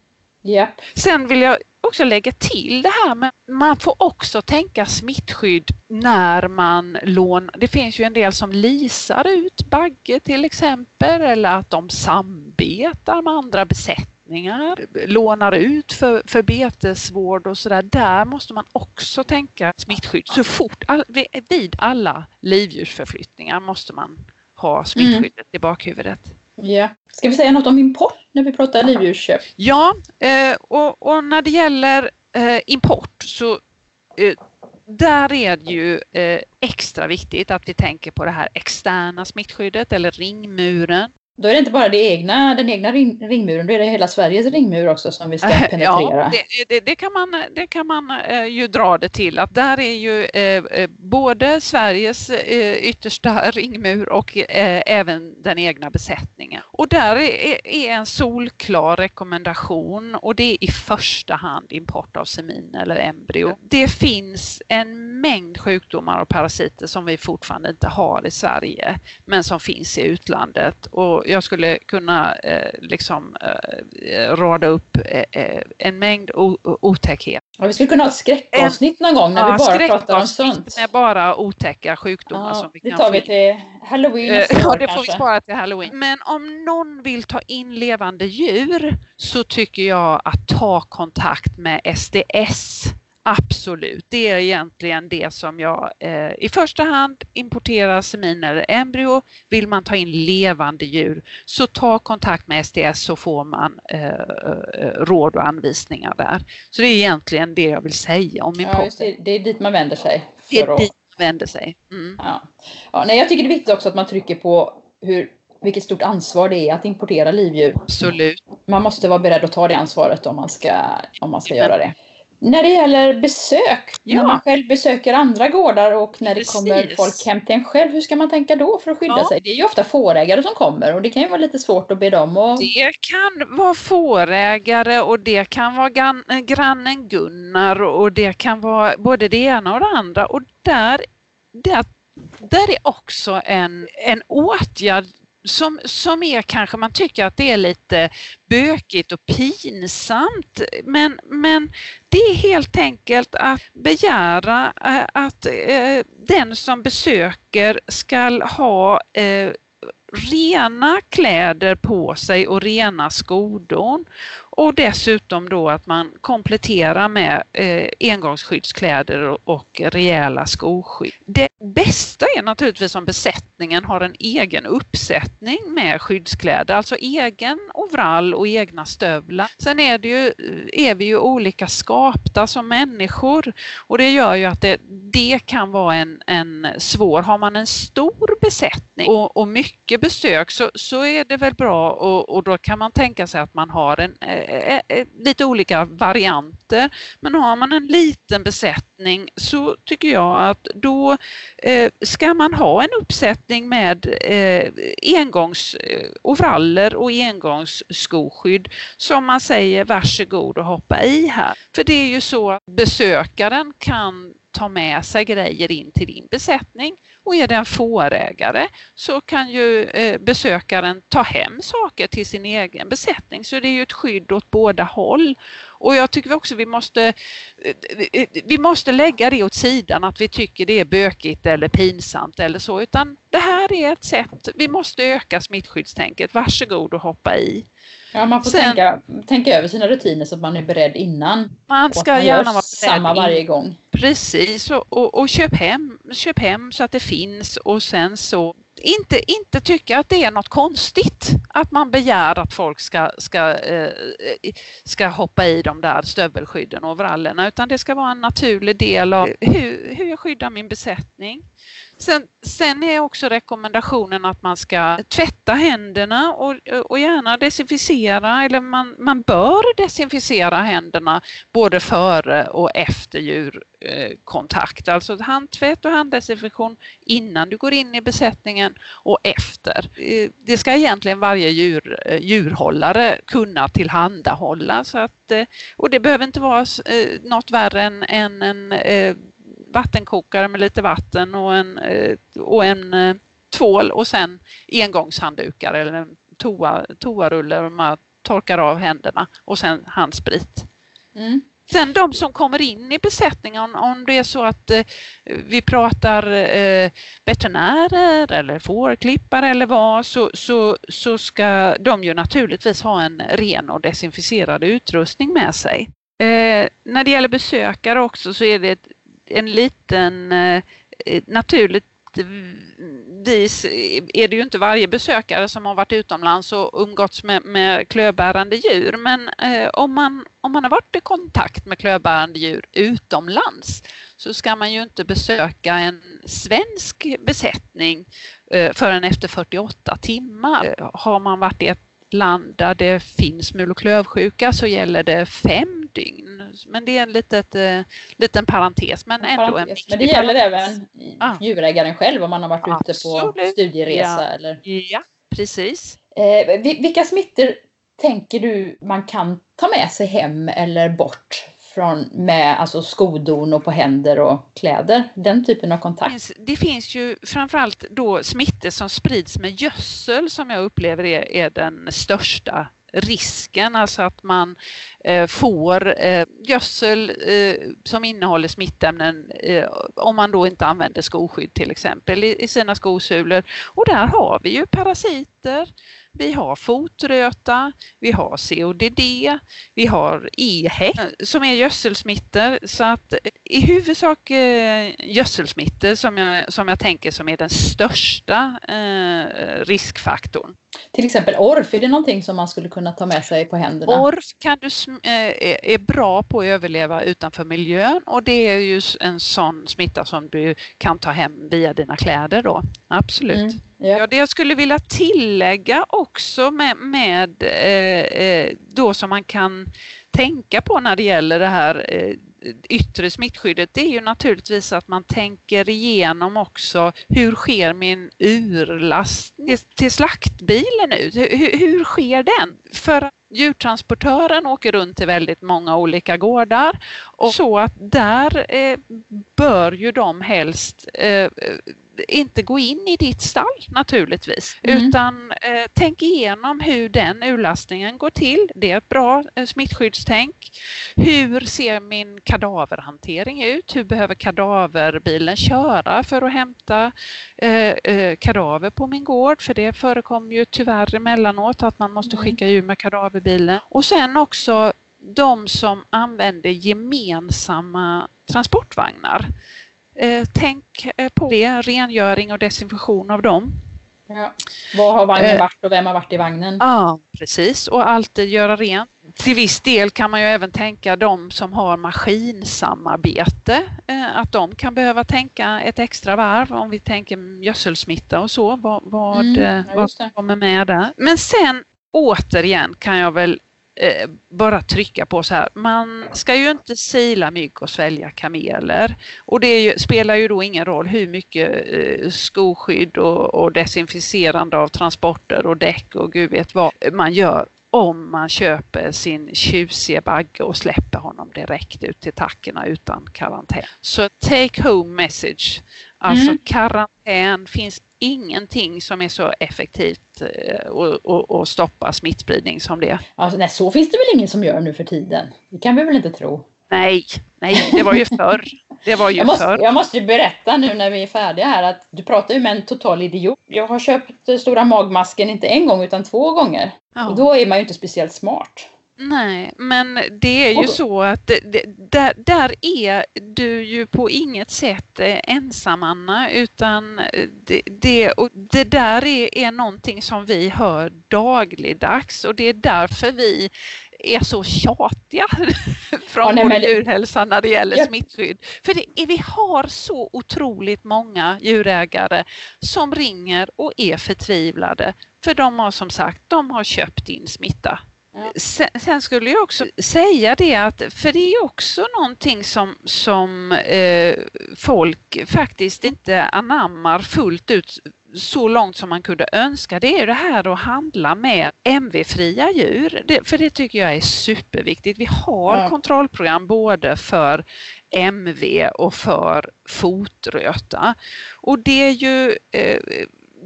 Yep. Sen vill jag också lägga till det här med man får också tänka smittskydd när man lånar. Det finns ju en del som lisar ut bagge till exempel eller att de sambetar med andra besättningar, lånar ut för, för betesvård och sådär. Där måste man också tänka smittskydd. Så fort, all, vid alla livdjursförflyttningar måste man ha smittskyddet mm. i bakhuvudet. Ja. Ska vi säga något om import när vi pratar livdjursköp? Ja, eh, och, och, när det gäller eh, import så eh, där är det ju eh, extra viktigt att vi tänker på det här externa smittskyddet eller ringmuren. Då är det inte bara det egna, den egna ring, ringmuren, då är det hela Sveriges ringmur också som vi ska penetrera. Ja, det, det, det, kan man, det kan man eh, ju dra det till att där är ju eh, eh både Sveriges eh, yttersta ringmur och eh, även den egna besättningen. Och där är, är, en solklar rekommendation och det är i första hand import av semin eller embryo. Det finns en mängd sjukdomar och parasiter som vi fortfarande inte har i Sverige men som finns i utlandet. Och jag skulle kunna eh, liksom eh, rada upp eh, eh en mängd otäckhet. Ja, vi skulle kunna ha ett skräckavsnitt någon gång när ja, vi bara pratar om sånt. med bara otäcka sjukdomar ja, som vi det kan tar vi till halloween nästa Ja, det får vi spara till halloween. Men om någon vill ta in levande djur så tycker jag att ta kontakt med SDS Absolut, det är egentligen det som jag eh, i första hand importerar semin eller embryo. Vill man ta in levande djur så ta kontakt med SDS så får man eh, eh, råd och anvisningar där. Så det är egentligen det jag vill säga om import. Ja, det, det, är dit man vänder sig. Det är dit man vänder sig. Mm. Ja. Ja, nej, jag tycker det är viktigt också att man trycker på hur vilket stort ansvar det är att importera livdjur. Absolut. Man måste vara beredd att ta det ansvaret om man ska, om man ska göra det. När det gäller besök, ja. när man själv besöker andra gårdar och när det kommer folk hem till en själv, hur ska man tänka då för att skydda ja. sig? Det är ju ofta fårägare som kommer och det kan ju vara lite svårt att be dem och... Det kan vara fårägare och det kan vara grannen Gunnar och det kan vara både det ena och det andra och där, där, där är också en, en åtgärd som, som är kanske man tycker att det är lite bökigt och pinsamt men, men det är helt enkelt att begära eh, att eh, den som besöker ska ha eh, rena kläder på sig och rena skodon. Och dessutom då att man kompletterar med eh, engångsskyddskläder och, och rejäla skoskydd. Det bästa är naturligtvis om besättningen har en egen uppsättning med skyddskläder, alltså egen overall och egna stövlar. Sen är, det ju, är vi ju olika skapta som människor och det gör ju att det, det kan vara en, en svår, har man en stor besättning och, och mycket besök så, så är det väl bra och, och då kan man tänka sig att man har en eh, Eh, eh, eh, lite olika varianter. Men har man en liten besättning så tycker jag att då ska man ha en uppsättning med eh, engångsovraller och engångsskoskydd som man säger varsågod och hoppa i här. För det är ju så att besökaren kan ta med sig grejer in till din besättning och är det en fårägare så kan ju eh, besökaren ta hem saker till sin egen besättning så det är ju ett skydd åt båda håll. Och jag tycker också vi måste, vi måste lägga det åt sidan att vi tycker det är bökigt eller pinsamt eller så utan det här är ett sätt, vi måste öka smittskyddstänket. Varsågod och hoppa i. Ja, man får Sen, tänka, tänka över sina rutiner så att man är beredd innan. Man ska man gärna vara samma varje gång. Precis, och, och, och, köp, hem, köp hem så att det finns och sen så inte, inte tycka att det är något konstigt att man begär att folk ska, ska, eh, ska hoppa i de där stövelskydden och overallerna utan det ska vara en naturlig del av hur, hur jag skyddar min besättning. Sen, sen, är också rekommendationen att man ska tvätta händerna och, och gärna desinficera eller man, man bör desinficera händerna både före och efter djurkontakt. Alltså handtvätt och handdesinfektion innan du går in i besättningen och efter. Eh, det ska egentligen varje djur, eh, djurhållare kunna tillhandahålla. Så att, eh, och det behöver inte vara eh, något värre än, än en eh, vattenkokare med lite vatten och en, eh, och en eh, tvål och sen engångshanddukar eller en toa, toarulle där man torkar av händerna och sen handsprit. Mm. Sen de som kommer in i besättningen, om det är så att eh, vi pratar eh, veterinärer eller fårklippare eller vad, så, så, så ska de ju naturligtvis ha en ren och desinficerad utrustning med sig. Eh, när det gäller besökare också så är det ett en liten eh, eh naturligtvis är det ju inte varje besökare som har varit utomlands och umgåtts med, med klövbärande djur men eh, om, man, om man har varit i kontakt med klövbärande djur utomlands så ska man ju inte besöka en svensk besättning eh, förrän efter 48 timmar. Eh, har man varit i ett land där det finns mul och klövsjuka så gäller det fem dygn. Men det är en litet, eh, liten parentes men ändå parentes. en Men det gäller även ah. djurägaren själv om man har varit Absolut. ute på studieresa ja. eller? Ja, precis. Eh, vilka smittor tänker du man kan ta med sig hem eller bort från, med alltså skodon och på händer och kläder. Den typen av kontakt. Det finns, det finns ju framförallt då smittor som sprids med gödsel som jag upplever är, är den största risken, alltså att man eh, får eh, gödsel eh, som innehåller smittämnen om man då inte använder skoskydd till exempel i, sina skosulor. Och där har vi ju parasiter, vi har fotröta, vi har CODD, vi har EHEC som är gödselsmittor. Så att i huvudsak gödselsmittor som jag, som jag tänker som är den största riskfaktorn. Till exempel orf, är det någonting som man skulle kunna ta med sig på händerna? Orf kan du, eh, är bra på att överleva utanför miljön och det är ju en sån smitta som du kan ta hem via dina kläder då. Absolut. Mm. Ja. ja, det jag skulle vilja tillägga också med, med eh, eh, då som man kan tänka på när det gäller det här eh, yttre smittskyddet det är ju naturligtvis att man tänker igenom också hur sker min urlast till slaktbilen ut? Hur, hur sker den? För djurtransportören åker runt till väldigt många olika gårdar och så att där eh, bör ju de helst eh, inte gå in i ditt stall naturligtvis mm. utan eh, tänk igenom hur den urlastningen går till. Det är ett bra eh, smittskyddstänk. Hur ser min kadaverhantering ut? Hur behöver kadaverbilen köra för att hämta eh, eh, kadaver på min gård? För det förekommer ju tyvärr emellanåt att man måste mm. skicka djur med kadaverbilen. Och sen också de som använder gemensamma transportvagnar. Eh, tänk eh, på det, rengöring och desinfektion av dem. Ja. Var har vagnen eh, varit och vem har varit i vagnen? Ja, precis. Och alltid göra rent. Till viss del kan man ju även tänka de som har maskinsamarbete, att de kan behöva tänka ett extra varv om vi tänker gödselsmitta och så, vad, vad, mm, vad som kommer med där. Men sen återigen kan jag väl eh, bara trycka på så här. Man ska ju inte sila mygg och svälja kameler. Och det ju, spelar ju då ingen roll hur mycket eh, skoskydd och, och desinficerande av transporter och däck och gud vet vad man gör om man köper sin tjusiga bagge och släpper honom direkt ut till tackorna utan karantän. Så take home message. Alltså mm. karantän finns ingenting som är så effektivt att eh, stoppa smittspridning som det. Alltså, nej, så finns det väl ingen som gör nu för tiden? Det kan vi väl inte tro? Nej, nej, det var ju förr. Det var ju jag, måste, förr. jag måste berätta nu när vi är färdiga här att du pratar ju med en total idiot. Jag har köpt stora magmasken inte en gång utan två gånger. Ja. Och då är man ju inte speciellt smart. Nej, men det är ju så att det, där, där är du ju på inget sätt eh, ensam Anna utan det, det, och det där är, är någonting som vi hör dagligdags och det är därför vi är så tjatiga från ja, vår djurhälsa när det gäller ja. smittskydd. För det vi har så otroligt många djurägare som ringer och är förtvivlade för de har som sagt de har köpt in smitta Sen, sen, skulle jag också säga det att, för det är också någonting som, som eh, folk faktiskt inte anammar fullt ut så långt som man kunde önska. Det är det här att handla med MV-fria djur. Det, för det tycker jag är superviktigt. Vi har ja. kontrollprogram både för MV och för fotröta. Och det är ju eh,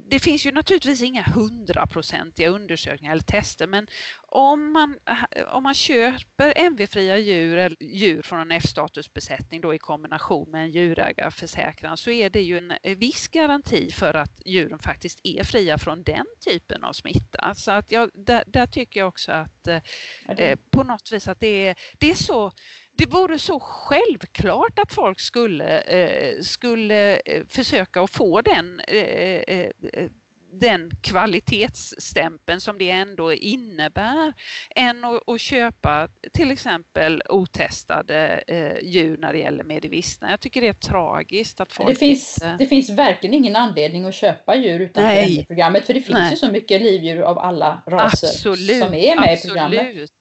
det finns ju naturligtvis inga hundraprocentiga undersökningar eller tester men om man, om man köper MV-fria djur eller djur från en F-statusbesättning då i kombination med en djurägarförsäkran så är det ju en viss garanti för att djuren faktiskt är fria från den typen av smitta. Så att jag, där, där tycker jag också att eh, på något vis att det är, det är så det vore så självklart att folk skulle, eh, skulle eh, försöka att få den, eh, eh, den kvalitetsstämpeln som det ändå innebär än att, att köpa till exempel otestade eh, djur när det gäller medivistna. Jag tycker det är tragiskt att folk det finns, inte... det finns verkligen ingen anledning att köpa djur utanför programmet för det finns Nej. ju så mycket livdjur av alla raser absolut, som är med absolut. i programmet.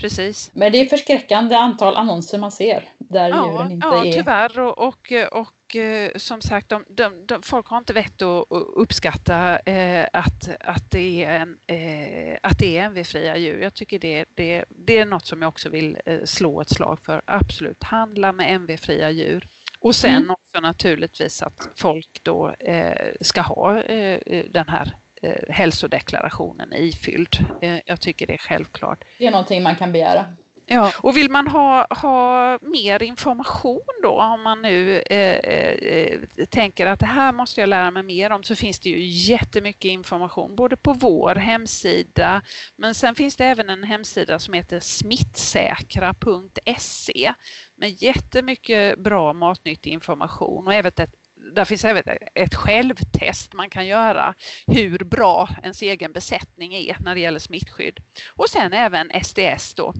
Precis. Men det är förskräckande antal annonser man ser där ja, djuren inte ja, är... Ja, tyvärr. Och, och, och eh, som sagt, de, de, de, folk har inte vett att uppskatta eh, att, att, det är en, eh, att det är MV-fria djur. Jag tycker det, det, det är något som jag också vill eh, slå ett slag för. Absolut, handla med MV-fria djur. Och sen mm. också naturligtvis att folk då eh, ska ha eh, den här eh, hälsodeklarationen ifylld. Eh, jag tycker det är självklart. Det är någonting man kan begära. Ja, och vill man ha, ha mer information då om man nu eh, eh, tänker att det här måste jag lära mig mer om så finns det ju jättemycket information både på vår hemsida men sen finns det även en hemsida som heter smittsäkra.se med jättemycket bra matnyttig information och även ett där finns även ett självtest man kan göra hur bra ens egen besättning är när det gäller smittskydd. Och sen även SDS då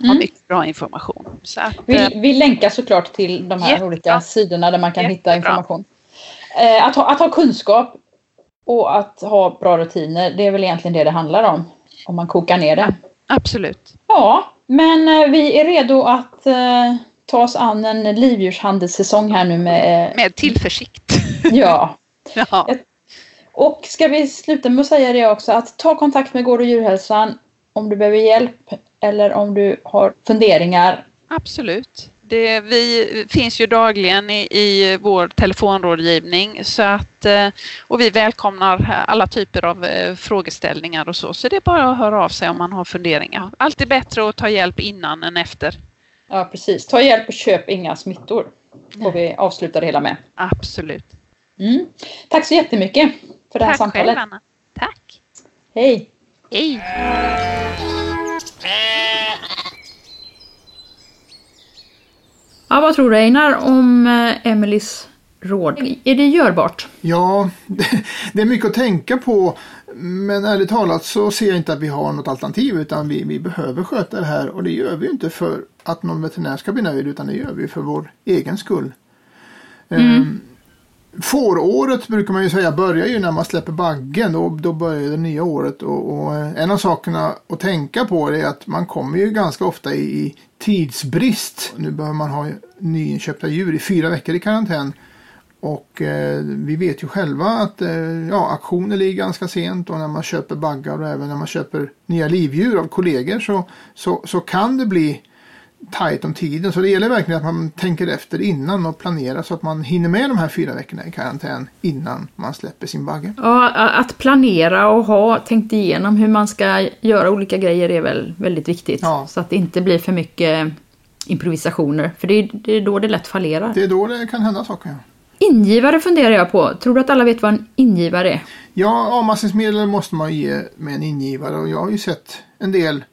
har mm. mycket bra information. Att, vi, eh, vi länkar såklart till de här jättebra. olika sidorna där man kan jättebra. hitta information. Eh, att, ha, att ha kunskap och att ha bra rutiner, det är väl egentligen det det handlar om. Om man kokar ner det. Absolut. Ja, men eh, vi är redo att ta oss an en livdjurshandelssäsong här nu med... Med tillförsikt. ja. ja. Och ska vi sluta med att säga det också att ta kontakt med Gård och djurhälsan om du behöver hjälp eller om du har funderingar. Absolut. Det, vi finns ju dagligen i, i vår telefonrådgivning så att, eh, och vi välkomnar alla typer av eh, frågeställningar och så. Så det är bara att höra av sig om man har funderingar. Alltid bättre att ta hjälp innan än efter. Ja, precis. Ta hjälp och köp inga smittor. Får vi avsluta det hela med. Absolut. Mm. Tack så jättemycket för det här Tack samtalet. Själv, Anna. Tack. Hej. Hej. Ja, vad tror du Einar om eh, Emelies råd? Är det görbart? Ja, det är mycket att tänka på. Men ärligt talat så ser jag inte att vi har något alternativ utan vi, vi behöver sköta det här och det gör vi inte för att någon veterinär ska bli nöjd utan det gör vi för vår egen skull. Mm. Um, Fåråret brukar man ju säga börjar ju när man släpper baggen. Då, då börjar det nya året. Och, och, eh, en av sakerna att tänka på är att man kommer ju ganska ofta i, i tidsbrist. Nu behöver man ha nyinköpta djur i fyra veckor i karantän. Och eh, vi vet ju själva att eh, ja, aktioner ligger ganska sent och när man köper baggar och även när man köper nya livdjur av kollegor så, så, så kan det bli tajt om tiden. Så det gäller verkligen att man tänker efter innan och planerar så att man hinner med de här fyra veckorna i karantän innan man släpper sin bagge. Ja, att planera och ha tänkt igenom hur man ska göra olika grejer är väl väldigt viktigt. Ja. Så att det inte blir för mycket improvisationer. För det är, det är då det lätt fallerar. Det är då det kan hända saker. Ingivare funderar jag på. Tror du att alla vet vad en ingivare är? Ja, avmaskningsmedel måste man ge med en ingivare och jag har ju sett en del,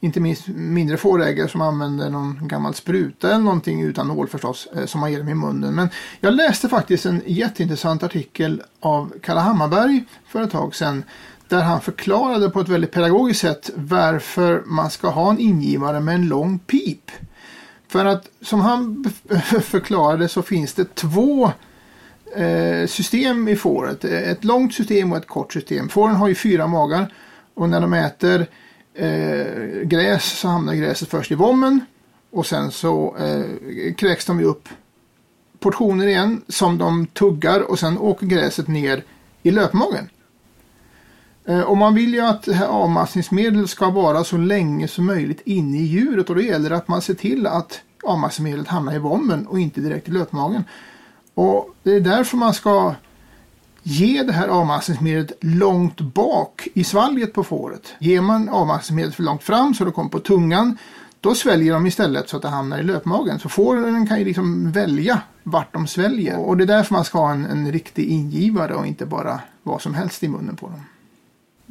inte minst mindre fårägare som använder någon gammal spruta eller någonting utan nål förstås, eh, som man ger dem i munnen. Men jag läste faktiskt en jätteintressant artikel av Kalle Hammarberg för ett tag sedan där han förklarade på ett väldigt pedagogiskt sätt varför man ska ha en ingivare med en lång pip. För att som han förklarade så finns det två eh, system i fåret. Ett långt system och ett kort system. Fåren har ju fyra magar och när de äter eh, gräs så hamnar gräset först i vommen och sen så eh, kräks de ju upp portioner igen som de tuggar och sen åker gräset ner i löpmagen. Eh, Och man vill ju att det här avmaskningsmedlet ska vara så länge som möjligt inne i djuret och då gäller det att man ser till att avmaskningsmedlet hamnar i vommen och inte direkt i löpmagen. Och det är därför man ska ge det här avmaskningsmedlet långt bak i svalget på fåret. Ger man avmaskningsmedlet för långt fram så det kommer på tungan då sväljer de istället så att det hamnar i löpmagen. Så fåren kan ju liksom välja vart de sväljer. Och det är därför man ska ha en, en riktig ingivare och inte bara vad som helst i munnen på dem.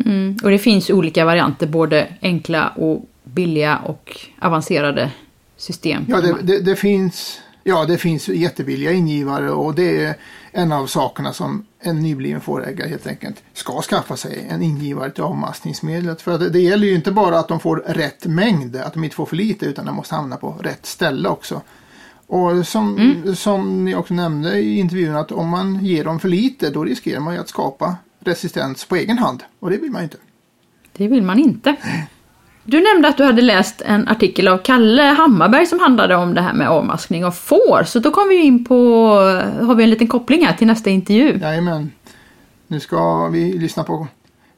Mm. Och det finns olika varianter, både enkla och billiga och avancerade system. Ja, det, det, det, finns, ja, det finns jättebilliga ingivare och det är en av sakerna som en nybliven fårägare helt enkelt ska skaffa sig. En ingivare till avmaskningsmedlet. För det, det gäller ju inte bara att de får rätt mängd, att de inte får för lite utan de måste hamna på rätt ställe också. Och som, Mm. som ni också nämnde i intervjun att om man ger dem för lite då riskerar man ju att skapa resistens på egen hand och det vill man ju inte. Det vill man inte. Du nämnde att du hade läst en artikel av Kalle Hammarberg som handlade om det här med avmaskning av får. Så då kom vi in på, har vi en liten koppling här till nästa intervju. Jajamän. Nu ska vi lyssna på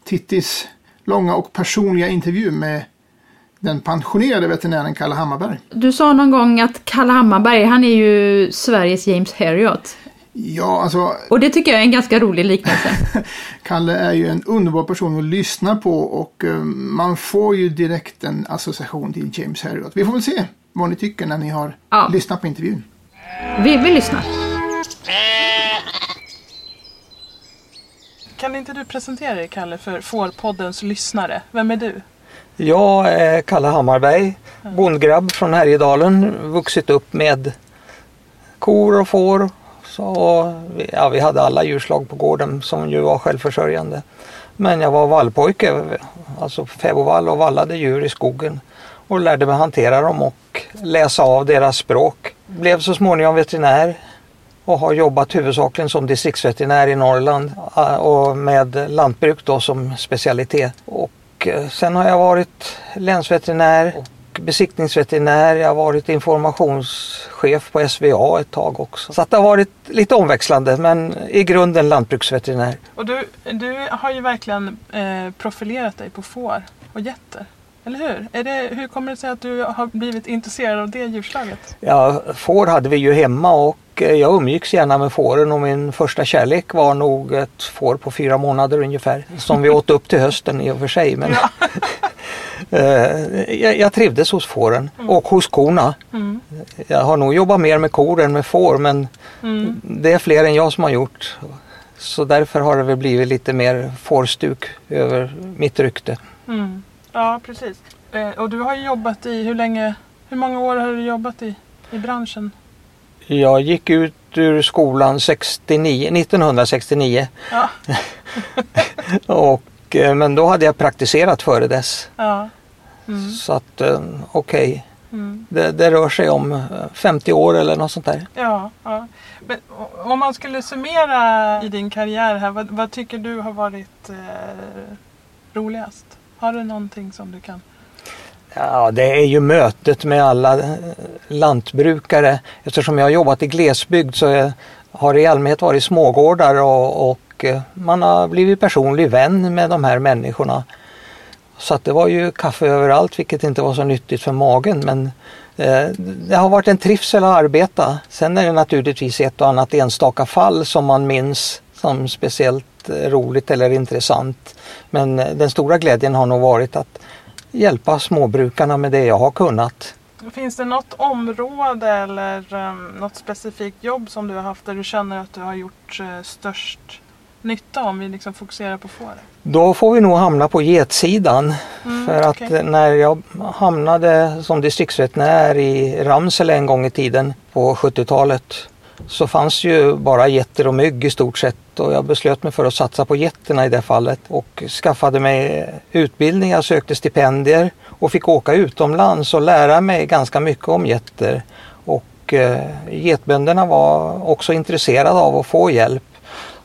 Tittis långa och personliga intervju med den pensionerade veterinären Kalle Hammarberg. Du sa någon gång att Kalle Hammarberg, han är ju Sveriges James Herriot. Ja, alltså Och det tycker jag är en ganska rolig liknelse. Kalle är ju en underbar person att lyssna på och eh, man får ju direkt en association till James Herriot. Vi får väl se vad ni tycker när ni har Ja. lyssnat på intervjun. Vi, vi lyssnar. Kan inte du presentera dig Kalle för Fårpoddens lyssnare? Vem är du? Jag är Kalle Hammarberg, bondgrabb från Härjedalen, vuxit upp med kor och får. Så, vi- ja, vi hade alla djurslag på gården som ju var självförsörjande. Men jag var vallpojke, alltså fäbodvall och vallade djur i skogen och lärde mig hantera dem och läsa av deras språk. Blev så småningom veterinär och har jobbat huvudsakligen som distriktsveterinär i Norrland och med lantbruk då som specialitet. Och eh, sen har jag varit länsveterinär och besiktningsveterinär. Jag har varit informationschef på SVA ett tag också. Så det har varit lite omväxlande men i grunden lantbruksveterinär. Och du, du har ju verkligen eh, profilerat dig på får och getter. Eller hur? Är det, hur kommer det sig att du har blivit intresserad av det djurslaget? Ja, får hade vi ju hemma och eh, jag umgicks gärna med fåren och min första kärlek var nog ett får på fyra månader ungefär. Som vi åt upp till hösten i och för sig. Men Eh, jag, jag trivdes hos fåren och hos korna. Mm. Jag har nog jobbat mer med kor än med får men Mm. det är fler än jag som har gjort. Så därför har det väl blivit lite mer fårstuk över mitt rykte. Mm. Ja, precis. Eh, och du har ju jobbat i, hur länge, hur många år har du jobbat i, i branschen? Jag gick ut ur skolan 69, 1969 Ja, och, eh, men då hade jag praktiserat före dess. ja. Mm. Så att eh, okej, Mm. det, det rör sig om eh, 50 år eller något sånt där. Ja, ja. Men om man skulle summera i din karriär här, vad, vad tycker du har varit eh, roligast? Har du någonting som du kan? Ja, det är ju mötet med alla eh, lantbrukare. Eftersom jag har jobbat i glesbygd så har det i allmänhet varit smågårdar och, och eh, man har blivit personlig vän med de här människorna. Så att det var ju kaffe överallt vilket inte var så nyttigt för magen men Eh, Det har varit en trivsel att arbeta. Sen är det naturligtvis ett och annat enstaka fall som man minns som speciellt eh, roligt eller intressant. Men eh, den stora glädjen har nog varit att hjälpa småbrukarna med det jag har kunnat. Finns det något område eller um, något specifikt jobb som du har haft där du känner att du har gjort uh, störst nytta om vi liksom fokuserar på fåret? Då får vi nog hamna på getsidan. Mm, För att okej. när jag hamnade som distriktsveterinär i Ramsele en gång i tiden på 70-talet så fanns ju bara getter och mygg i stort sett och jag beslöt mig för att satsa på getterna i det fallet och skaffade mig utbildning, jag sökte stipendier och fick åka utomlands och lära mig ganska mycket om getter. Och eh, getbönderna var också intresserade av att få hjälp.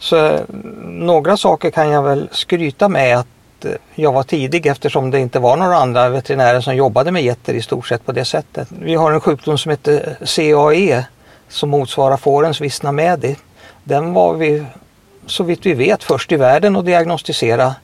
Så eh, några saker kan jag väl skryta med att eh, jag var tidig eftersom det inte var några andra veterinärer som jobbade med getter i stort sett på det sättet. Vi har en sjukdom som heter eh, CAE som motsvarar fårens vissna medi. Den var vi så vitt vi vet först i världen att diagnostisera.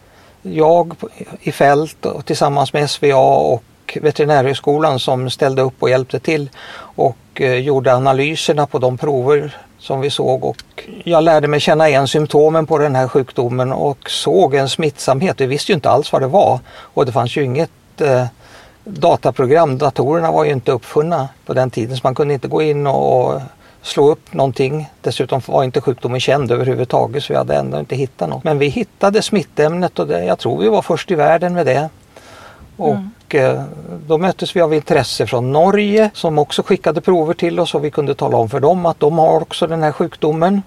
Jag i fält och tillsammans med SVA och Veterinärhögskolan som ställde upp och hjälpte till och gjorde analyserna på de prover som vi såg och jag lärde mig känna igen symptomen på den här sjukdomen och såg en smittsamhet. Vi visste ju inte alls vad det var och det fanns ju inget eh, dataprogram. Datorerna var ju inte uppfunna på den tiden så man kunde inte gå in och slå upp någonting. Dessutom var inte sjukdomen känd överhuvudtaget så vi hade ändå inte hittat något. Men vi hittade smittämnet och det, jag tror vi var först i världen med det. Och eh, då möttes vi av intresse från Norge som också skickade prover till oss och vi kunde tala om för dem att de har också den här sjukdomen.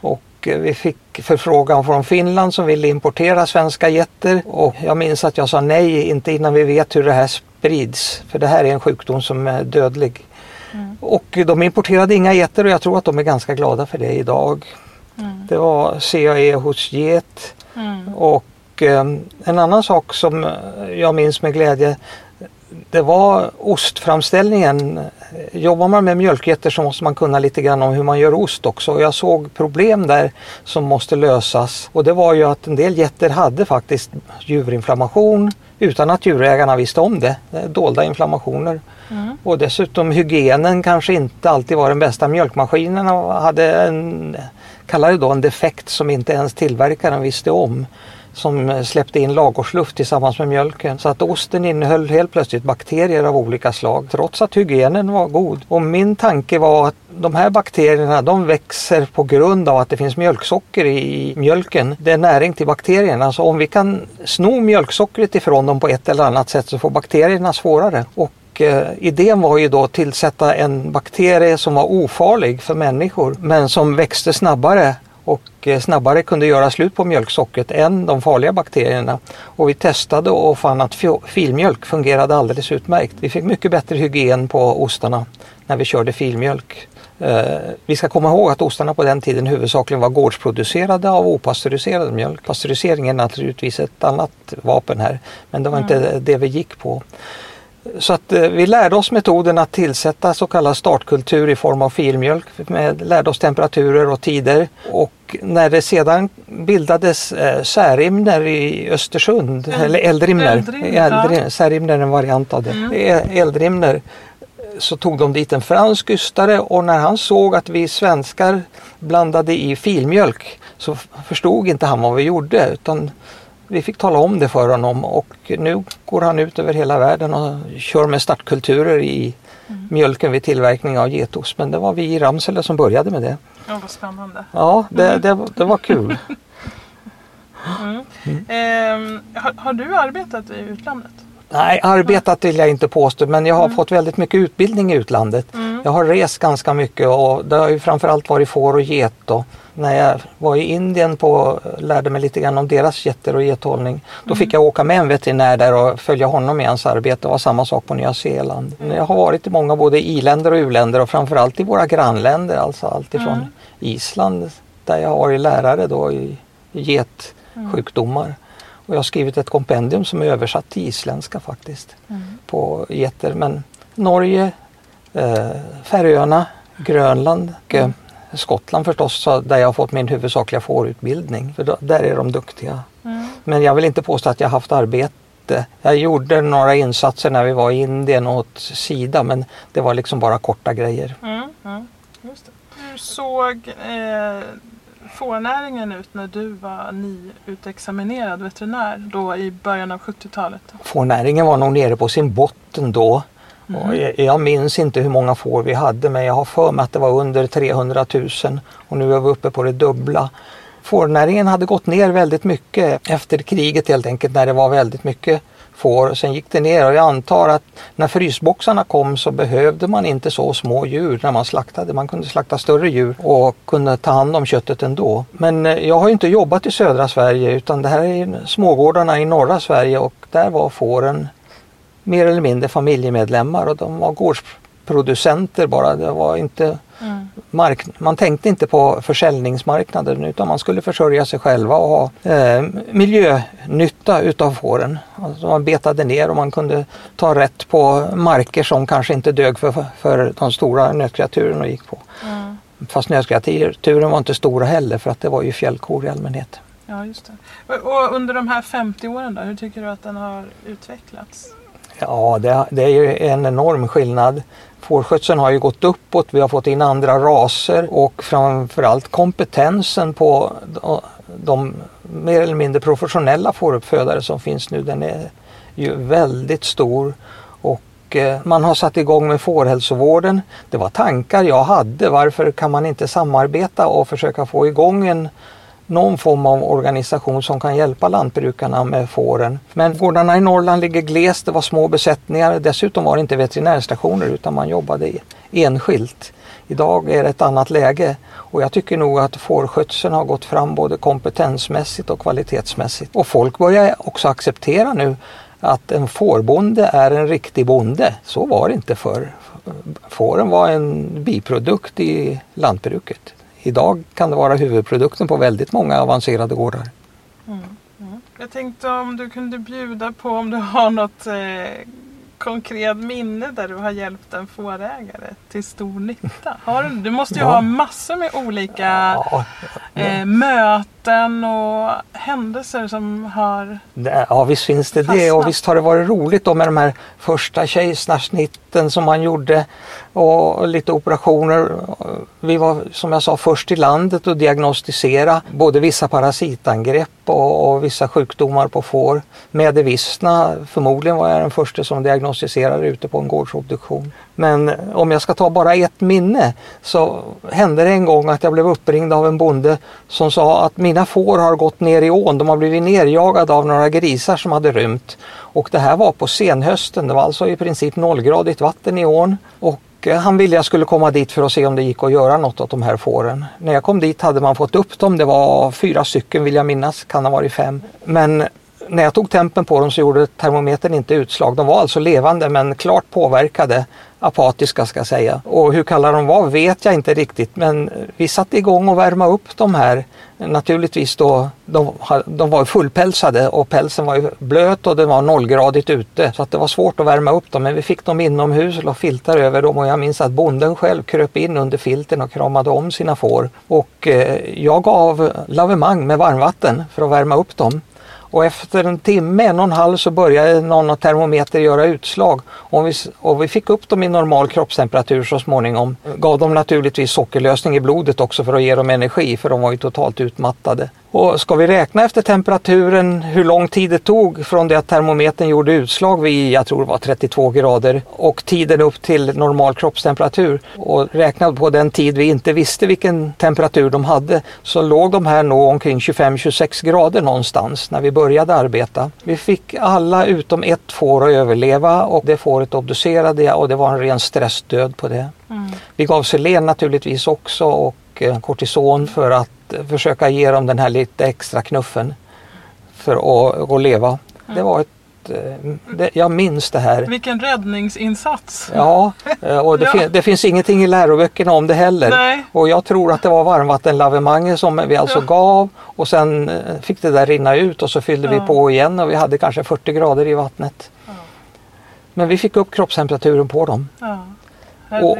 Och eh, vi fick förfrågan från Finland som ville importera svenska getter och jag minns att jag sa nej, inte innan vi vet hur det här sprids. För det här är en sjukdom som är dödlig. Och de importerade inga getter och jag tror att de är ganska glada för det idag. Det var CAE hos get Mm. och eh, en annan sak som jag minns med glädje det var ostframställningen. Jobbar man med mjölkgetter så måste man kunna lite grann om hur man gör ost också. Jag såg problem där som måste lösas. Och det var ju att en del getter hade faktiskt juverinflammation utan att djurägarna visste om det. Dolda inflammationer. Och dessutom hygienen kanske inte alltid var den bästa. Mjölkmaskinerna hade en, kallade då en defekt som inte ens tillverkaren visste om som eh, släppte in lagårsluft tillsammans med mjölken. Så att osten innehöll helt plötsligt bakterier av olika slag trots att hygienen var god. Och min tanke var att de här bakterierna de växer på grund av att det finns mjölksocker i mjölken. Det är näring till bakterierna. Så om vi kan sno mjölksockret ifrån dem på ett eller annat sätt så får bakterierna svårare. Och eh, idén var ju då att tillsätta en bakterie som var ofarlig för människor men som växte snabbare och eh, snabbare kunde göra slut på mjölksockret än de farliga bakterierna. Och vi testade och fann att filmjölk fungerade alldeles utmärkt. Vi fick mycket bättre hygien på ostarna när vi körde filmjölk. Eh, vi ska komma ihåg att ostarna på den tiden huvudsakligen var gårdsproducerade av opastöriserad mjölk. Pastörisering är naturligtvis ett annat vapen här men det var inte det vi gick på. Så att eh, vi lärde oss metoden att tillsätta så kallad startkultur i form av filmjölk. Med, lärde oss temperaturer och tider. Och när det sedan bildades eh, särimner i Östersund, Eld- eller eldrimner, eldrimner, ja. särimner är en variant av det. E- Eldrimner så tog de dit en fransk ystare och när han såg att vi svenskar blandade i filmjölk så förstod inte han vad vi gjorde utan vi fick tala om det för honom och nu går han ut över hela världen och kör med startkulturer i mjölken vid tillverkning av getost. Men det var vi i Ramsele som började med det. Ja, vad spännande. Ja, det, det, det var kul. Ehm, har, har du arbetat i utlandet? Nej, arbetat vill jag inte påstå men jag har fått väldigt mycket utbildning i utlandet. Jag har rest ganska mycket och det har ju framförallt varit får och get. Då. När jag var i Indien på, lärde mig lite grann om deras getter och gethållning. Då fick jag åka med en veterinär där och följa honom i hans arbete. Det var samma sak på Nya Zeeland. Jag har varit i många både i-länder och u-länder och framförallt i våra grannländer. Alltså alltifrån Island där jag har varit lärare då i getsjukdomar. Och jag har skrivit ett kompendium som är översatt till isländska faktiskt. På getter. Men Norge, eh, Färöarna, Grönland eh, Skottland förstås där jag har fått min huvudsakliga fårutbildning. För då, där är de duktiga. Men jag vill inte påstå att jag haft arbete. Jag gjorde några insatser när vi var i Indien åt Sida men det var liksom bara korta grejer. Mm, mm. Hur såg eh, fårnäringen ut när du var nyutexaminerad veterinär då i början av 70-talet? Fårnäringen var nog nere på sin botten då. Mm. Jag minns inte hur många får vi hade men jag har för mig att det var under 300 000 och nu är vi uppe på det dubbla. Fårnäringen hade gått ner väldigt mycket efter kriget helt enkelt när det var väldigt mycket får. Sen gick det ner och jag antar att när frysboxarna kom så behövde man inte så små djur när man slaktade. Man kunde slakta större djur och kunde ta hand om köttet ändå. Men eh, jag har inte jobbat i södra Sverige utan det här är smågårdarna i norra Sverige och där var fåren mer eller mindre familjemedlemmar och de var gårdsproducenter bara. Det var inte Mm. mark man tänkte inte på försäljningsmarknaden utan man skulle försörja sig själva och ha eh, miljönytta utav fåren. Alltså man betade ner och man kunde ta rätt på marker som kanske inte dög för, för de stora nötkreaturen och gick på. Mm. Fast nötkreaturen var inte stora heller för att det var ju fjällkor i allmänhet. Ja, just det. Och- under de här 50 åren då, hur tycker du att den har utvecklats? Ja, det, det är ju en enorm skillnad. Fårskötseln har ju gått uppåt, vi har fått in andra raser och framförallt kompetensen på de, mer eller mindre professionella fåruppfödare som finns nu, den är ju väldigt stor. Och eh, man har satt igång med fårhälsovården. Det var tankar jag hade, varför kan man inte samarbeta och försöka få igång en någon form av organisation som kan hjälpa lantbrukarna med fåren. Men gårdarna i Norrland ligger glest, det var små besättningar. Dessutom var det inte veterinärstationer utan man jobbade enskilt. Idag är det ett annat läge och jag tycker nog att fårskötseln har gått fram både kompetensmässigt och kvalitetsmässigt. Och folk börjar också acceptera nu att en fårbonde är en riktig bonde. Så var det inte förr. Fåren var en biprodukt i lantbruket. Idag kan det vara huvudprodukten på väldigt många avancerade gårdar. Jag tänkte om du kunde bjuda på om du har något eh, konkret minne där du har hjälpt en fårägare till stor nytta. Har du, du måste ju Ja. ha massor med olika Ja, eh, möten och händelser som har... ja visst finns det det och Fastnat. visst har det varit roligt då med de här första kejsarsnitten som man gjorde och lite operationer. Vi var som jag sa först i landet att diagnostisera både vissa parasitangrepp och, och vissa sjukdomar på får. Medevissna, förmodligen var jag den första som diagnostiserade ute på en gårdsobduktion. Men om jag ska ta bara ett minne så hände det en gång att jag blev uppringd av en bonde som sa att mina får har gått ner i ån. De har blivit nerjagade av några grisar som hade rymt. Och det här var på senhösten. Det var alltså i princip nollgradigt vatten i ån. Och eh, han ville jag skulle komma dit för att se om det gick att göra något åt de här fåren. När jag kom dit hade man fått upp dem. Det var fyra stycken vill jag minnas, kan ha varit fem. Men när jag tog tempen på dem så gjorde termometern inte utslag. De var alltså levande men klart påverkade. Apatiska ska jag säga. Och hur kalla de var vet jag inte riktigt men vi satte igång och värma upp de här. Naturligtvis då, de, de var fullpälsade och pälsen var ju blöt och det var nollgradigt ute så att det var svårt att värma upp dem men vi fick dem inomhus och la filtar över dem och jag minns att bonden själv kröp in under filten och kramade om sina får. Och eh, jag gav lavemang med varmvatten för att värma upp dem. Och efter en timme, en och en halv så började någon termometer göra utslag. Och vi, och vi fick upp dem i normal kroppstemperatur så småningom. Gav dem naturligtvis sockerlösning i blodet också för att ge dem energi för de var ju totalt utmattade. Och ska vi räkna efter temperaturen hur lång tid det tog från det att termometern gjorde utslag vid, jag tror det var 32 grader och tiden upp till normal kroppstemperatur och räkna på den tid vi inte visste vilken temperatur de hade så låg de här nog omkring 25-26 grader någonstans när vi började arbeta. Vi fick alla utom ett får att överleva och det fåret obducerade jag och det var en ren stressdöd på det. Vi gav selen naturligtvis också och eh, kortison för att försöka ge dem den här lite extra knuffen för att, att leva. Det var ett, eh, det, jag minns det här. Vilken räddningsinsats! Ja, eh, och det, Ja. fin- det finns ingenting i läroböckerna om det heller. Nej. Och jag tror att det var varmvattenlavemanget som vi alltså Ja. gav och sen fick det där rinna ut och så fyllde vi Ja. på igen och vi hade kanske 40 grader i vattnet. Men vi fick upp kroppstemperaturen på dem. Och,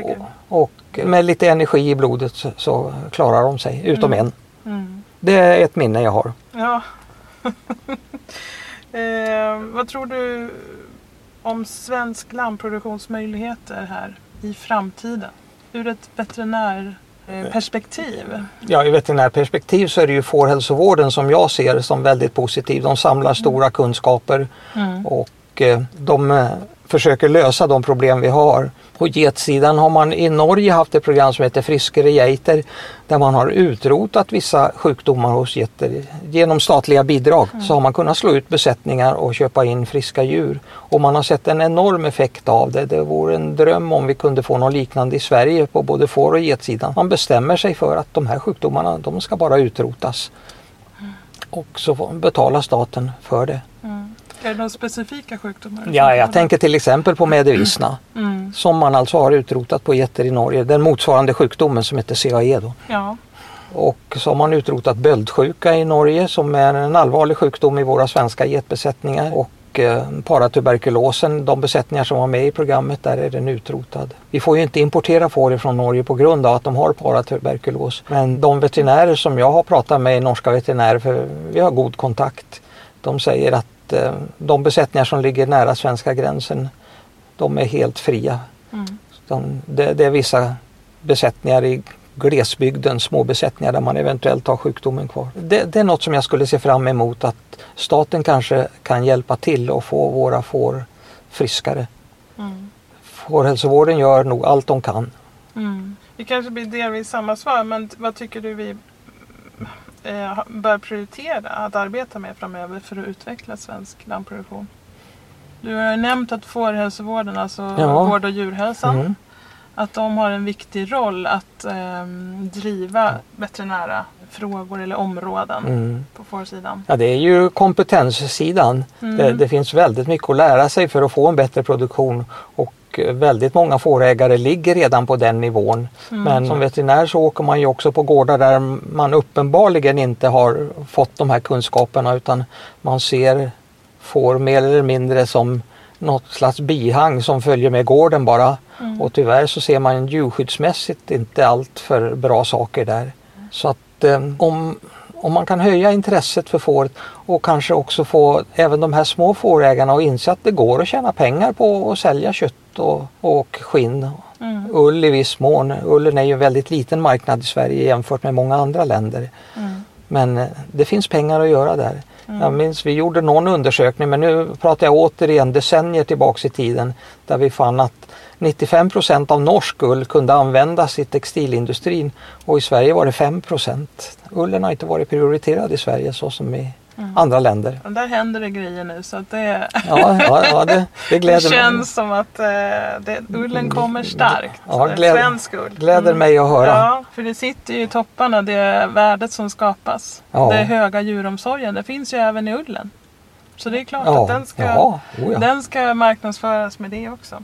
och med lite energi i blodet så, så klarar de sig, utom en. Mm. Det är ett minne jag har. Ja. Eh, vad tror du om svensk lammproduktionsmöjligheter här i framtiden? Ur ett veterinärperspektiv? Ja, i veterinärperspektiv så är det ju fårhälsovården som jag ser som väldigt positiv. De samlar stora kunskaper Mm. och eh, de eh, försöker lösa de problem vi har. På getsidan har man i Norge haft ett program som heter Friskare geiter där man har utrotat vissa sjukdomar hos getter. Genom statliga bidrag så har man kunnat slå ut besättningar och köpa in friska djur. Och man har sett en enorm effekt av det. Det vore en dröm om vi kunde få något liknande i Sverige på både får och getsidan. Man bestämmer sig för att de här sjukdomarna de ska bara utrotas. Och så betalar staten för det. Mm. Är det några specifika sjukdomar? Ja, jag tänker till exempel på medevissna Mm. som man alltså har utrotat på getter i Norge. Den motsvarande sjukdomen som heter CAE då. Ja. Och så har man utrotat böldsjuka i Norge som är en allvarlig sjukdom i våra svenska getbesättningar. Och eh, paratuberkulosen, de besättningar som var med i programmet, där är den utrotad. Vi får ju inte importera får från Norge på grund av att de har paratuberkulos. Men de veterinärer som jag har pratat med, norska veterinärer, för vi har god kontakt, de säger att eh, de besättningar som ligger nära svenska gränsen, de är helt fria. Mm. Det, det är vissa besättningar i glesbygden, små besättningar där man eventuellt har sjukdomen kvar. Det, det är något som jag skulle se fram emot att staten kanske kan hjälpa till och få våra får friskare. Mm. Fårhälsovården gör nog allt de kan. Mm. Det kanske blir delvis samma svar, men vad tycker du vi eh, bör prioritera att arbeta med framöver för att utveckla svensk lammproduktion? Du har nämnt att fårhälsovården, alltså Ja. gård och djurhälsan, Mm. att de har en viktig roll att ehm, driva veterinära frågor eller områden Mm. på fårsidan. Ja, det är ju kompetenssidan. Mm. Det, det finns väldigt mycket att lära sig för att få en bättre produktion och eh, väldigt många fårägare ligger redan på den nivån. Mm. Men som veterinär så åker man ju också på gårdar där man uppenbarligen inte har fått de här kunskaperna utan man ser får mer eller mindre som något slags bihang som följer med gården bara. Mm. Och tyvärr så ser man djurskyddsmässigt inte allt för bra saker där. Så att eh, om, om man kan höja intresset för fåret och kanske också få även de här små fårägarna att inse att det går att tjäna pengar på att sälja kött och, och skinn. Mm. Ull i viss mån. Ullen är ju en väldigt liten marknad i Sverige jämfört med många andra länder. Mm. Men eh, det finns pengar att göra där. Mm. Jag minns vi gjorde någon undersökning men nu pratar jag återigen decennier tillbaks i tiden där vi fann att 95% av norsk ull kunde användas i textilindustrin och i Sverige var det 5% Ullen har inte varit prioriterad i Sverige så som i Mm. andra länder. Och där händer det grejer nu så att det, Ja, ja, ja det, det det gläder mig. känns som att eh, det, ullen kommer starkt. Ja, gläd- Svensk ull. Gläder Mm. mig att höra. Ja, för det sitter ju i topparna, det värdet som skapas. Ja. Det höga djuromsorgen, det finns ju även i ullen. Så det är klart Ja, att den ska, ja, oh ja. den ska marknadsföras med det också.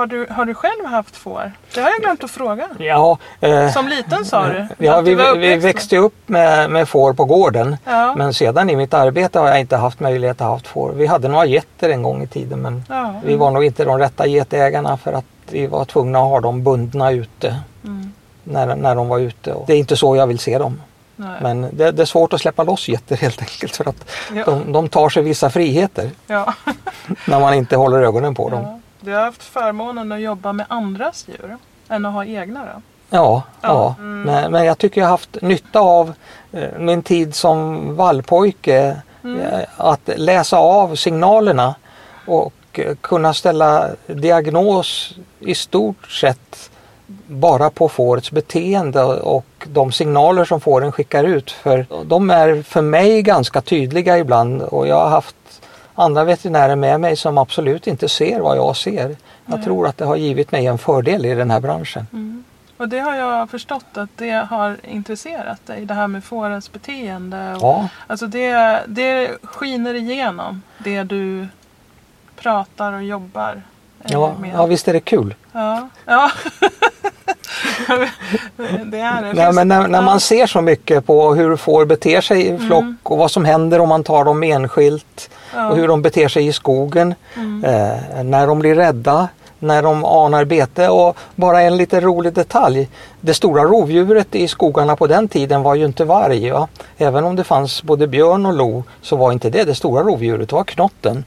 Ja. Har du, har du själv haft får? Det har jag glömt att fråga. Ja, eh, Som liten sa du? ja att vi, du vi växte upp med, med får på gården. Ja. Men sedan i mitt arbete har jag inte haft möjlighet att ha haft får. Vi hade några getter en gång i tiden men ja. vi var nog inte de rätta getägarna för att vi var tvungna att ha dem bundna ute Mm. när, när de var ute. Och det är inte så jag vill se dem. Nej. Men det, det är svårt att släppa loss getter helt enkelt för att Ja. de, de tar sig vissa friheter Ja. när man inte håller ögonen på dem. Du har haft förmånen att jobba med andras djur än att ha egna då? Ja, Ja, mm. Men, men jag tycker jag har haft nytta av eh, min tid som vallpojke. Mm. eh, Att läsa av signalerna och eh, kunna ställa diagnos i stort sett bara på fårets beteende och de signaler som fåren skickar ut. För de är för mig ganska tydliga ibland och jag har haft andra veterinärer med mig som absolut inte ser vad jag ser. Jag Nej. tror att det har givit mig en fördel i den här branschen. Mm. Och det har jag förstått att det har intresserat dig, det här med fårens beteende. Och, Ja, Alltså det, det skiner igenom det du pratar och jobbar ja, med. ja visst är det kul. ja. ja. det är det. Nej, men när, när man ser så mycket på hur får beter sig i flock Mm. och vad som händer om man tar dem enskilt ja. och hur de beter sig i skogen, mm. eh, när de blir rädda, när de anar bete. Och bara en lite rolig detalj. Det stora rovdjuret i skogarna på den tiden var ju inte varg. Ja? Även om det fanns både björn och lo så var inte det det stora rovdjuret, det var knotten.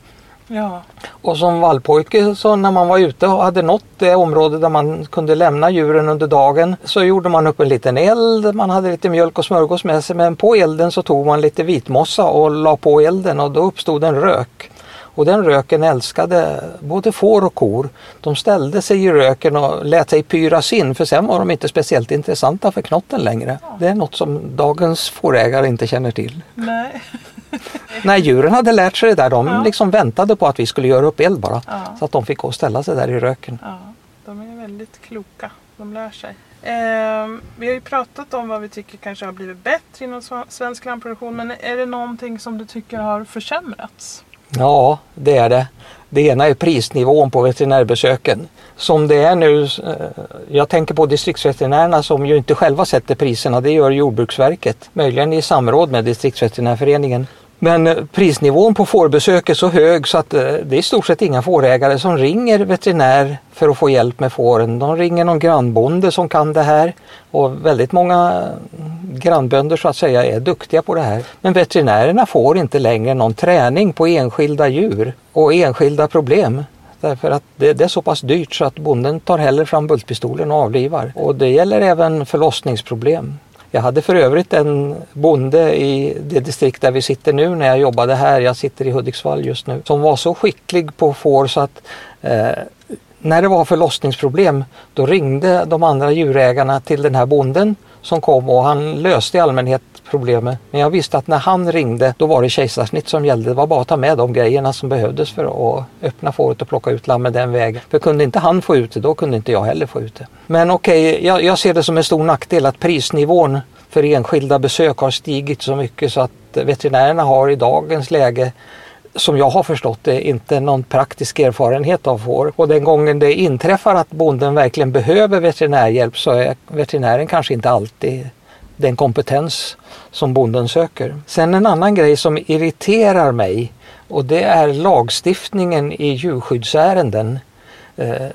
Ja. Och som vallpojke så när man var ute och hade nått det område där man kunde lämna djuren under dagen så gjorde man upp en liten eld, man hade lite mjölk och smörgås med sig men på elden så tog man lite vitmossa och la på elden och då uppstod en rök. Och den röken älskade både får och kor. De ställde sig i röken och lät sig pyras in för sen var de inte speciellt intressanta för knotten längre. Det är något som dagens fårägare inte känner till. Nej. Nej, djuren hade lärt sig det där. De Ja. liksom väntade på att vi skulle göra upp eld bara. Ja. Så att de fick gå och ställa sig där i röken. Ja, de är väldigt kloka. De lär sig. Ehm, vi har ju pratat om vad vi tycker kanske har blivit bättre inom svensk lammproduktion. Men är det någonting som du tycker har försämrats? Ja, det är det. Det ena är prisnivån på veterinärbesöken. Som det är nu, eh, jag tänker på distriktsveterinärerna som ju inte själva sätter priserna, det gör Jordbruksverket. Möjligen i samråd med distriktsveterinärföreningen. Men eh, prisnivån på fårbesök är så hög så att eh, det är i stort sett inga fårägare som ringer veterinär för att få hjälp med fåren. De ringer någon grannbonde som kan det här och väldigt många mm, grannbönder så att säga är duktiga på det här. Men veterinärerna får inte längre någon träning på enskilda djur och enskilda problem. Därför att det, det är så pass dyrt så att bonden tar hellre fram bultpistolen och avlivar. Och det gäller även förlossningsproblem. Jag hade för övrigt en bonde i det distrikt där vi sitter nu när jag jobbade här, jag sitter i Hudiksvall just nu, som var så skicklig på får så att eh, när det var förlossningsproblem då ringde de andra djurägarna till den här bonden som kom och han löste i allmänhet problemet. Men jag visste att när han ringde då var det kejsarsnitt som gällde. Det var bara att ta med de grejerna som behövdes för att öppna fåret och plocka ut lammet den vägen. För kunde inte han få ut det då kunde inte jag heller få ut det. Men okej, jag, jag ser det som en stor nackdel att prisnivån för enskilda besök har stigit så mycket så att veterinärerna har i dagens läge som jag har förstått det inte någon praktisk erfarenhet av får. Och den gången det inträffar att bonden verkligen behöver veterinärhjälp så är veterinären kanske inte alltid den kompetens som bonden söker. Sen en annan grej som irriterar mig och det är lagstiftningen i djurskyddsärenden. Eh,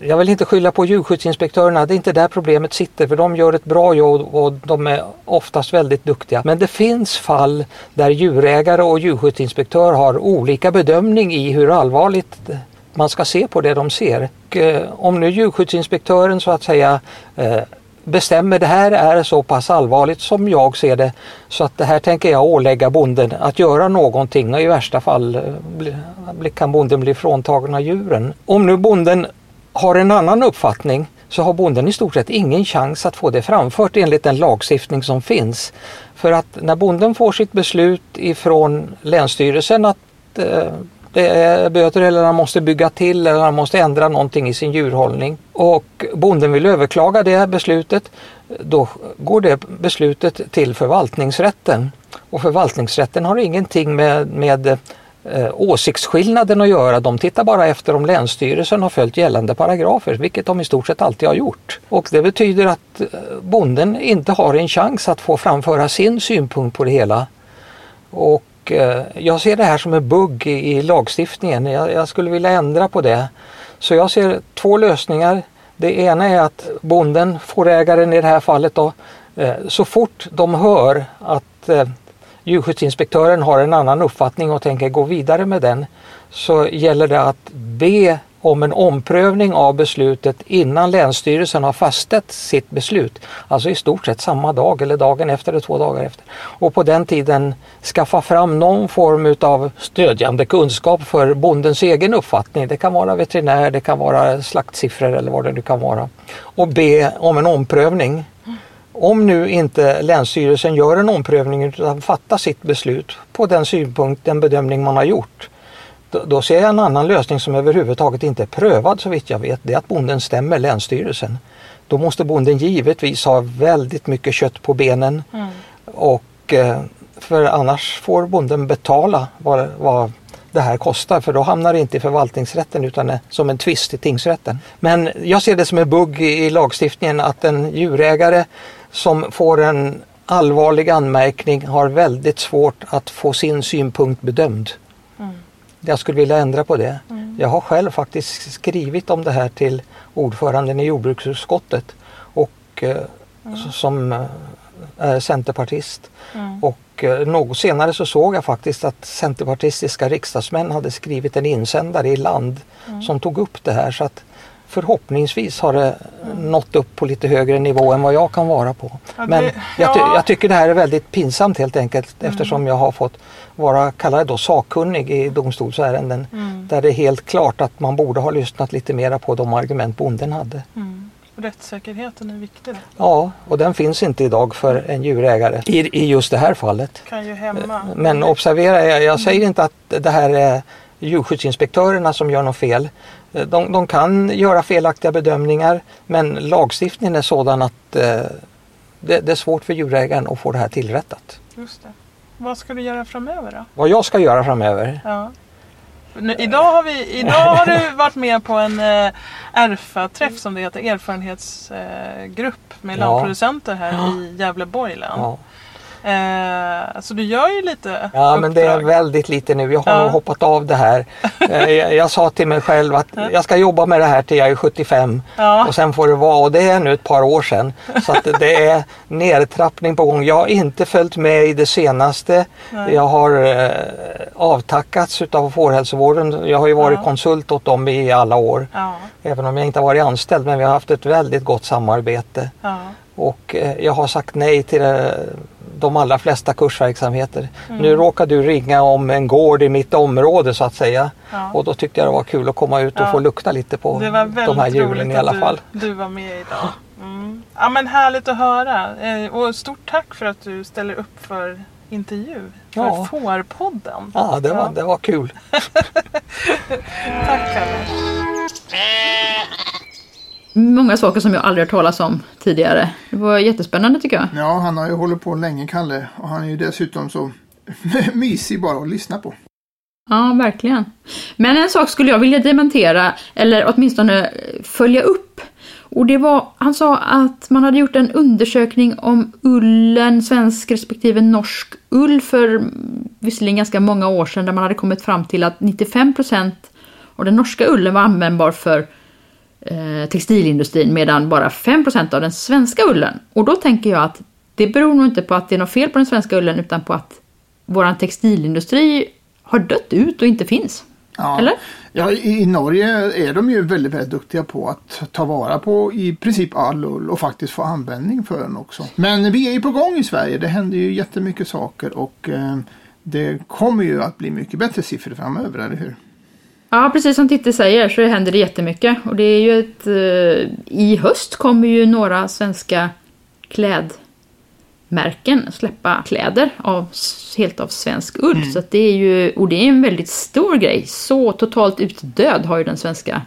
jag vill inte skylla på djurskyddsinspektörerna, det är inte där problemet sitter för de gör ett bra jobb och de är oftast väldigt duktiga. Men det finns fall där djurägare och djurskyddsinspektör har olika bedömning i hur allvarligt man ska se på det de ser. Och, eh, Om nu djurskyddsinspektören så att säga eh, bestämmer det här är så pass allvarligt som jag ser det så att det här tänker jag ålägga bonden att göra någonting och i värsta fall eh, kan bonden bli fråntagen av djuren. Om nu bonden har en annan uppfattning så har bonden i stort sett ingen chans att få det framfört enligt den lagstiftning som finns. För att när bonden får sitt beslut ifrån Länsstyrelsen att eh, det är böter eller han måste bygga till eller han måste ändra någonting i sin djurhållning och bonden vill överklaga det beslutet då går det beslutet till förvaltningsrätten. Och förvaltningsrätten har ingenting med, med eh, åsiktsskillnaden att göra. De tittar bara efter om Länsstyrelsen har följt gällande paragrafer, vilket de i stort sett alltid har gjort. Och det betyder att eh, bonden inte har en chans att få framföra sin synpunkt på det hela. Och Eh, jag ser det här som en bugg i, lagstiftningen. Jag, skulle vilja ändra på det. Så jag ser två lösningar. Det ena är att bonden, fårägaren i det här fallet då, eh, så fort de hör att eh, djurskyddsinspektören har en annan uppfattning och tänker gå vidare med den så gäller det att be om en omprövning av beslutet innan Länsstyrelsen har fastställt sitt beslut. Alltså i stort sett samma dag eller dagen efter eller två dagar efter. Och på den tiden skaffa fram någon form utav stödjande kunskap för bondens egen uppfattning. Det kan vara veterinär, det kan vara slaktsiffror eller vad det nu kan vara. Och be om en omprövning. Om nu inte Länsstyrelsen gör en omprövning utan fattar sitt beslut på den synpunkt, den bedömning man har gjort. Då, då ser jag en annan lösning som överhuvudtaget inte är prövad så vitt jag vet. Det är att bonden stämmer Länsstyrelsen. Då måste bonden givetvis ha väldigt mycket kött på benen. Och eh, för annars får bonden betala vad, vad det här kostar för då hamnar det inte i förvaltningsrätten utan som en tvist i tingsrätten. Men jag ser det som en bugg i, i lagstiftningen att en djurägare som får en allvarlig anmärkning har väldigt svårt att få sin synpunkt bedömd. Jag skulle vilja ändra på det. Jag har själv faktiskt skrivit om det här till ordföranden i jordbruksutskottet och eh, som eh, är centerpartist. Mm. Och eh, något senare så såg jag faktiskt att centerpartistiska riksdagsmän hade skrivit en insändare i Land Mm. som tog upp det här. Så att förhoppningsvis har det nått upp på lite högre nivå än vad jag kan vara på. Ja, Men det- jag, ty- ja. jag tycker det här är väldigt pinsamt helt enkelt Mm. eftersom jag har fått vara, kalla det då sakkunnig i domstolsärenden. Mm. Där det är helt klart att man borde ha lyssnat lite mera på de argument bonden hade. Mm. Rättssäkerheten är viktig. då. Ja, och den finns inte idag för en djurägare i, i just det här fallet. Kan ju hämma. Men observera, jag, jag säger inte att det här är djurskyddsinspektörerna som gör något fel. De, de kan göra felaktiga bedömningar men lagstiftningen är sådan att eh, det, det är svårt för djurägaren att få det här tillrättat. Just det. Vad ska du göra framöver då? Vad jag ska göra framöver? Ja. Nu, idag, har vi, idag har du varit med på en eh, ERFA-träff som det heter, erfarenhetsgrupp med Ja. lammproducenter här i Gävleborg län. Ja, Eh, så du gör ju lite ja men det är uppdrag. väldigt lite nu. Jag har Ja. nog hoppat av det här. Eh, jag, jag sa till mig själv att jag ska jobba med det här till jag är 75 Ja. och sen får det vara och det är nu ett par år sedan. Så att det är nedtrappning på gång. Jag har inte följt med i det senaste. Nej. Jag har eh, avtackats utav fårhälsovården. Jag har ju varit Ja. konsult åt dem i alla år. Även om jag inte har varit anställd men vi har haft ett väldigt gott samarbete. Och eh, jag har sagt nej till eh, de allra flesta kursverksamheter. Mm. Nu råkar du ringa om en gård i mitt område så att säga. ja. Och då tyckte jag det var kul att komma ut och Ja. få lukta lite på de här djuren i alla att fall. Du, du var med idag. Mm. Ja men härligt att höra. Eh, och stort tack för att du ställer upp för intervju. För Ja. Fårpodden. Ja, det var, det var kul. Tack Kalle. Många saker som jag aldrig hört talas om tidigare. Det var jättespännande tycker jag. Ja, han har ju hållit på länge, Kalle. Och han är ju dessutom så mysig bara att lyssna på. Ja, verkligen. Men en sak skulle jag vilja dementera, eller åtminstone följa upp. Och det var, han sa att man hade gjort en undersökning om ullen, svensk respektive norsk ull för mm, visserligen ganska många år sedan där man hade kommit fram till att 95% av den norska ullen var användbar för eh, textilindustrin medan bara 5% av den svenska ullen. Och då tänker jag att det beror nog inte på att det är något fel på den svenska ullen utan på att våran textilindustri har dött ut och inte finns. Ja. Eller? Ja, i, i Norge är de ju väldigt, väldigt duktiga på att ta vara på i princip all ull och faktiskt få användning för den också. Men vi är ju på gång i Sverige. Det händer ju jättemycket saker och eh, det kommer ju att bli mycket bättre siffror framöver, eller hur? Ja, precis som Titti säger så händer det jättemycket. Och det är ju ett... Eh, I höst kommer ju några svenska klädmärken släppa kläder av, helt av svensk ull. Så att det är ju... Och det är en väldigt stor grej. Så totalt utdöd har ju den svenska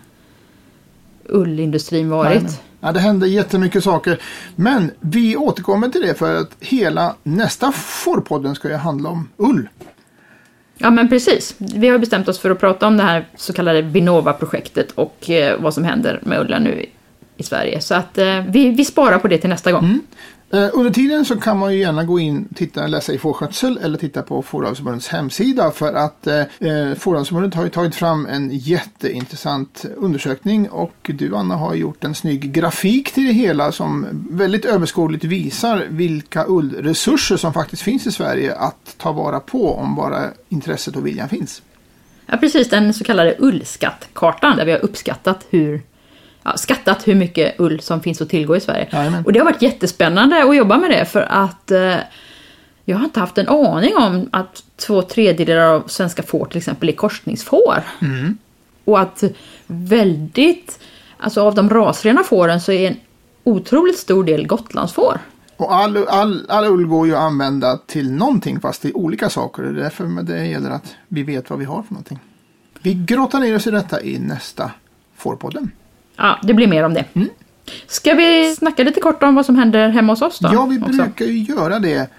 ullindustrin varit. Ja, det händer jättemycket saker. Men vi återkommer till det för att hela nästa Fårpodden ska ju handla om ull. Ja men precis. Vi har bestämt oss för att prata om det här så kallade Vinnova-projektet och eh, vad som händer med Ulla nu i, Sverige. Så att eh, vi, vi sparar på det till nästa gång. Eh, under tiden så kan man ju gärna gå in och titta, läsa i fårskötsel eller titta på Fåravelsförbundets hemsida för att eh, eh, Fåravelsförbundet har ju tagit fram en jätteintressant undersökning och du Anna har gjort en snygg grafik till det hela som väldigt överskådligt visar vilka ullresurser som faktiskt finns i Sverige att ta vara på om bara intresset och viljan finns. Ja, precis den så kallade ullskattkartan där vi har uppskattat hur ja, skattat hur mycket ull som finns att tillgå i Sverige. Jajamän. Och det har varit jättespännande att jobba med det för att eh, jag har inte haft en aning om att två tredjedelar av svenska får till exempel är korsningsfår. Och att väldigt, alltså av de rasrena fåren så är en otroligt stor del gotlandsfår. Och all, all, all ull går ju att använda till någonting fast till olika saker. Det är därför det gäller att vi vet vad vi har för någonting. Vi grottar ner oss i detta i nästa Fårpodden. Ja, det blir mer om det. Ska vi snacka lite kort om vad som händer hemma hos oss då? Ja, vi också? brukar ju göra det.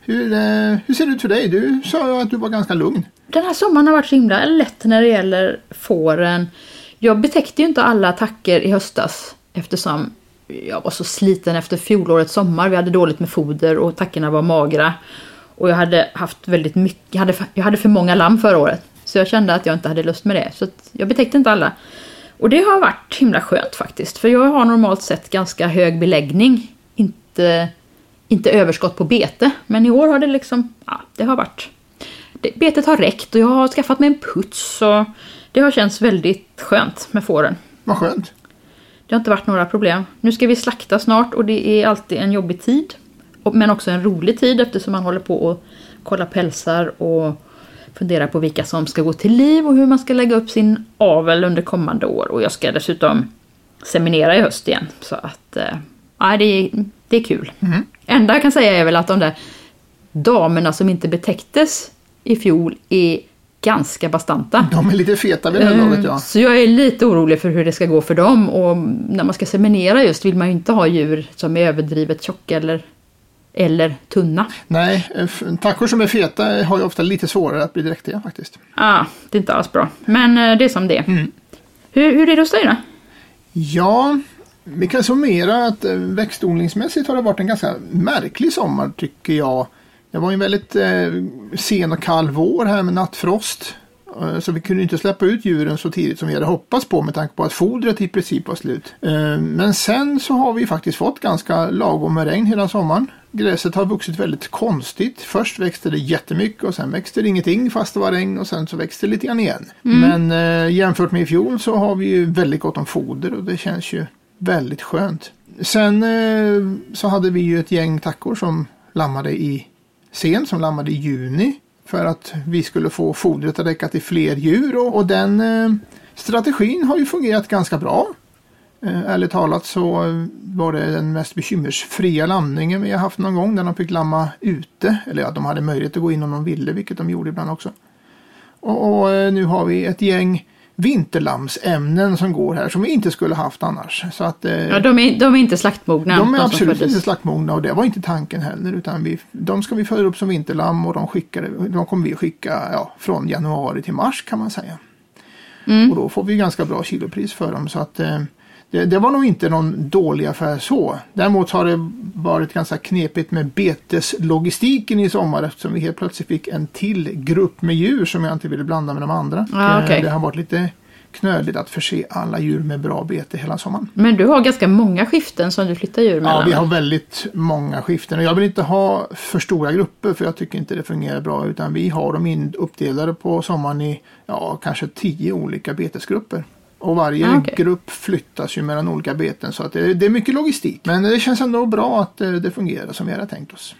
Hur, eh, hur ser det ut för dig? Du sa ju att du var ganska lugn. Den här sommaren har varit så himla lätt när det gäller fåren. Jag betäckte ju inte alla attacker i höstas eftersom jag var så sliten efter fjolårets sommar. Vi hade dåligt med foder och tackorna var magra. Och jag hade haft väldigt mycket, jag hade, jag hade för många lamm förra året. Så jag kände att jag inte hade lust med det. Så jag betäckte inte alla. Och det har varit himla skönt faktiskt. För jag har normalt sett ganska hög beläggning. Inte, inte överskott på bete. Men i år har det liksom, ja, det har varit... Det, betet har räckt och jag har skaffat mig en puts. Och det har känts väldigt skönt med fåren. Vad skönt. Det har inte varit några problem. Nu ska vi slakta snart och det är alltid en jobbig tid. Men också en rolig tid eftersom man håller på och kollar pälsar och funderar på vilka som ska gå till liv och hur man ska lägga upp sin avel under kommande år. Och jag ska dessutom seminera i höst igen. Så att, eh, ja, det, är, det är kul. Enda jag kan säga är väl att de där damerna som inte betäcktes i fjol är ganska bastanta. De är lite feta vid det här laget ja. Mm, Så jag är lite orolig för hur det ska gå för dem och när man ska seminera just vill man ju inte ha djur som är överdrivet tjocka eller, eller tunna. Nej, eh, tackor som är feta har ju ofta lite svårare att bli dräktiga faktiskt. Ah, det är inte alls bra. Men eh, det är som det är. hur, hur är det hos dig då? Ja, vi kan summera att eh, växtodlingsmässigt har det varit en ganska märklig sommar tycker jag. Det var en väldigt eh, sen och kall vår här med nattfrost. Eh, Så vi kunde inte släppa ut djuren så tidigt som vi hade hoppats på med tanke på att fodret i princip var slut. Eh, Men sen så har vi faktiskt fått ganska lagom med regn hela sommaren. Gräset har vuxit väldigt konstigt. Först växte det jättemycket och sen växte det ingenting fast det var regn och sen så växte det lite grann igen. Men eh, jämfört med i fjol så har vi ju väldigt gott om foder och det känns ju väldigt skönt. Sen så hade vi ju ett gäng tackor som lammade i sen som lammade i juni för att vi skulle få fodret att räcka till fler djur och, och den eh, strategin har ju fungerat ganska bra. Eh, ärligt talat så var det den mest bekymmersfria lamningen vi har haft någon gång där de fick lamma ute. Eller ja, de hade möjlighet att gå in om de ville, vilket de gjorde ibland också. Och, och eh, nu har vi ett gäng vinterlamsämnen som går här som vi inte skulle haft annars. Så att, eh, Ja, de, är, de är inte slaktmogna. de är absolut inte slaktmogna och det var inte tanken heller. Utan vi, de ska vi föda upp som vinterlamm och de, skickar, de kommer vi skicka ja, från januari till mars kan man säga. Mm. Och då får vi ganska bra kilopris för dem. Så att, eh, det, det var nog inte någon dålig affär så. Däremot har det varit ganska knepigt med beteslogistiken i sommar eftersom vi helt plötsligt fick en till grupp med djur som jag inte ville blanda med de andra. Ja, Eh, okej. Det har varit lite knöligt att förse alla djur med bra bete hela sommaren. Men du har ganska många skiften som du flyttar djur mellan. Ja, vi har väldigt många skiften och jag vill inte ha för stora grupper för jag tycker inte det fungerar bra utan vi har dem in, uppdelade på sommaren i ja, kanske tio olika betesgrupper. Och varje Ah, okej. grupp flyttas ju mellan olika beten så att det, det är mycket logistik. Men det känns ändå bra att eh, det fungerar som vi hade tänkt oss.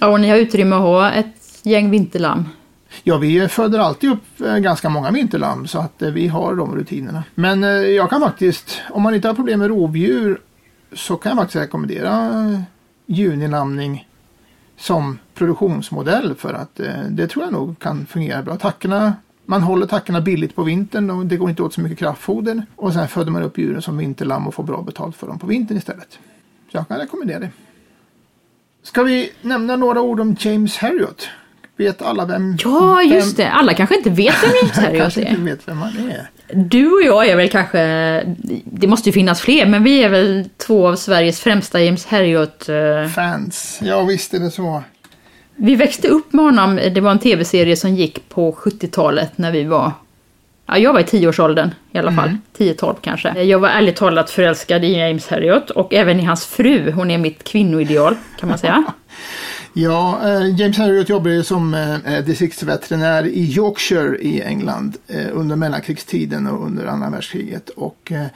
Ja, och ni har utrymme att ha ett gäng vinterlamm. Ja, vi föder alltid upp eh, ganska många vinterlamm så att eh, vi har de rutinerna. Men jag kan faktiskt, om man inte har problem med rovdjur så kan jag faktiskt rekommendera junilamning som produktionsmodell för att det tror jag nog kan fungera bra. Tackorna, man håller tackorna billigt på vintern och det går inte åt så mycket kraftfoder och sen föder man upp djuren som vinterlamm och får bra betalt för dem på vintern istället. Så jag kan rekommendera det. Ska vi nämna några ord om James Herriot? Vet alla vem Ja, just vem- det. Alla kanske inte vet vem James Herriot kanske inte är. vet vem han är. Du och jag är väl kanske, det måste ju finnas fler, men vi är väl två av Sveriges främsta James Herriot. eh, Fans. Ja, visst är det så. Vi växte upp med honom, det var en tv-serie som gick på 70-talet när vi var Ja, jag var i tioårsåldern i alla fall. 10-12 kanske. Jag var ärligt talat förälskad i James Herriot och även i hans fru. Hon är mitt kvinnoideal kan man säga. Ja, eh, James Herriot jobbade som eh, distriktsveterinär i Yorkshire i England eh, under mellankrigstiden och under andra världskriget. Och, eh,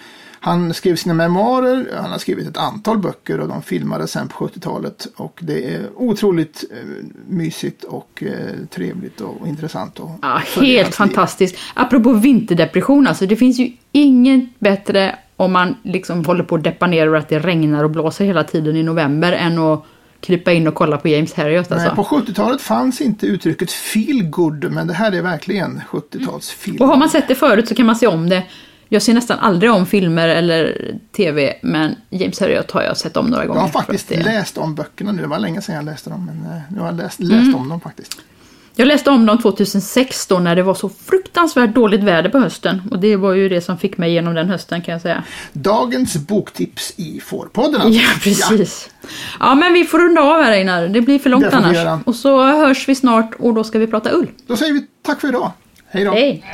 han skrev sina memoarer, han har skrivit ett antal böcker och de filmades sen på 70-talet. Och det är otroligt eh, mysigt och eh, trevligt och intressant. Och Ja, helt fantastiskt. Apropå vinterdepression, alltså det finns ju inget bättre om man liksom håller på att deppa ner över att det regnar och blåser hela tiden i november än att krypa in och kolla på James Herriot alltså. Nej, på 70-talet fanns inte uttrycket feel good, men det här är verkligen 70-tals feel Och har man sett det förut så kan man se om det. Jag ser nästan aldrig om filmer eller TV, men James Herriot har jag sett om några gånger. Jag har faktiskt det- läst om böckerna nu. Det var länge sedan jag läste dem. Men eh, nu har jag läst, läst om dem faktiskt. Jag läste om dem 2006 då när det var så fruktansvärt dåligt väder på hösten. Och det var ju det som fick mig igenom den hösten kan jag säga. Dagens boktips i Fårpodden alltså. Ja, precis. Ja, men vi får runda av här Einar. Det blir för långt Det får vi annars. göra. Och så hörs vi snart och då ska vi prata ull. Då säger vi tack för idag. Hej då! Hej!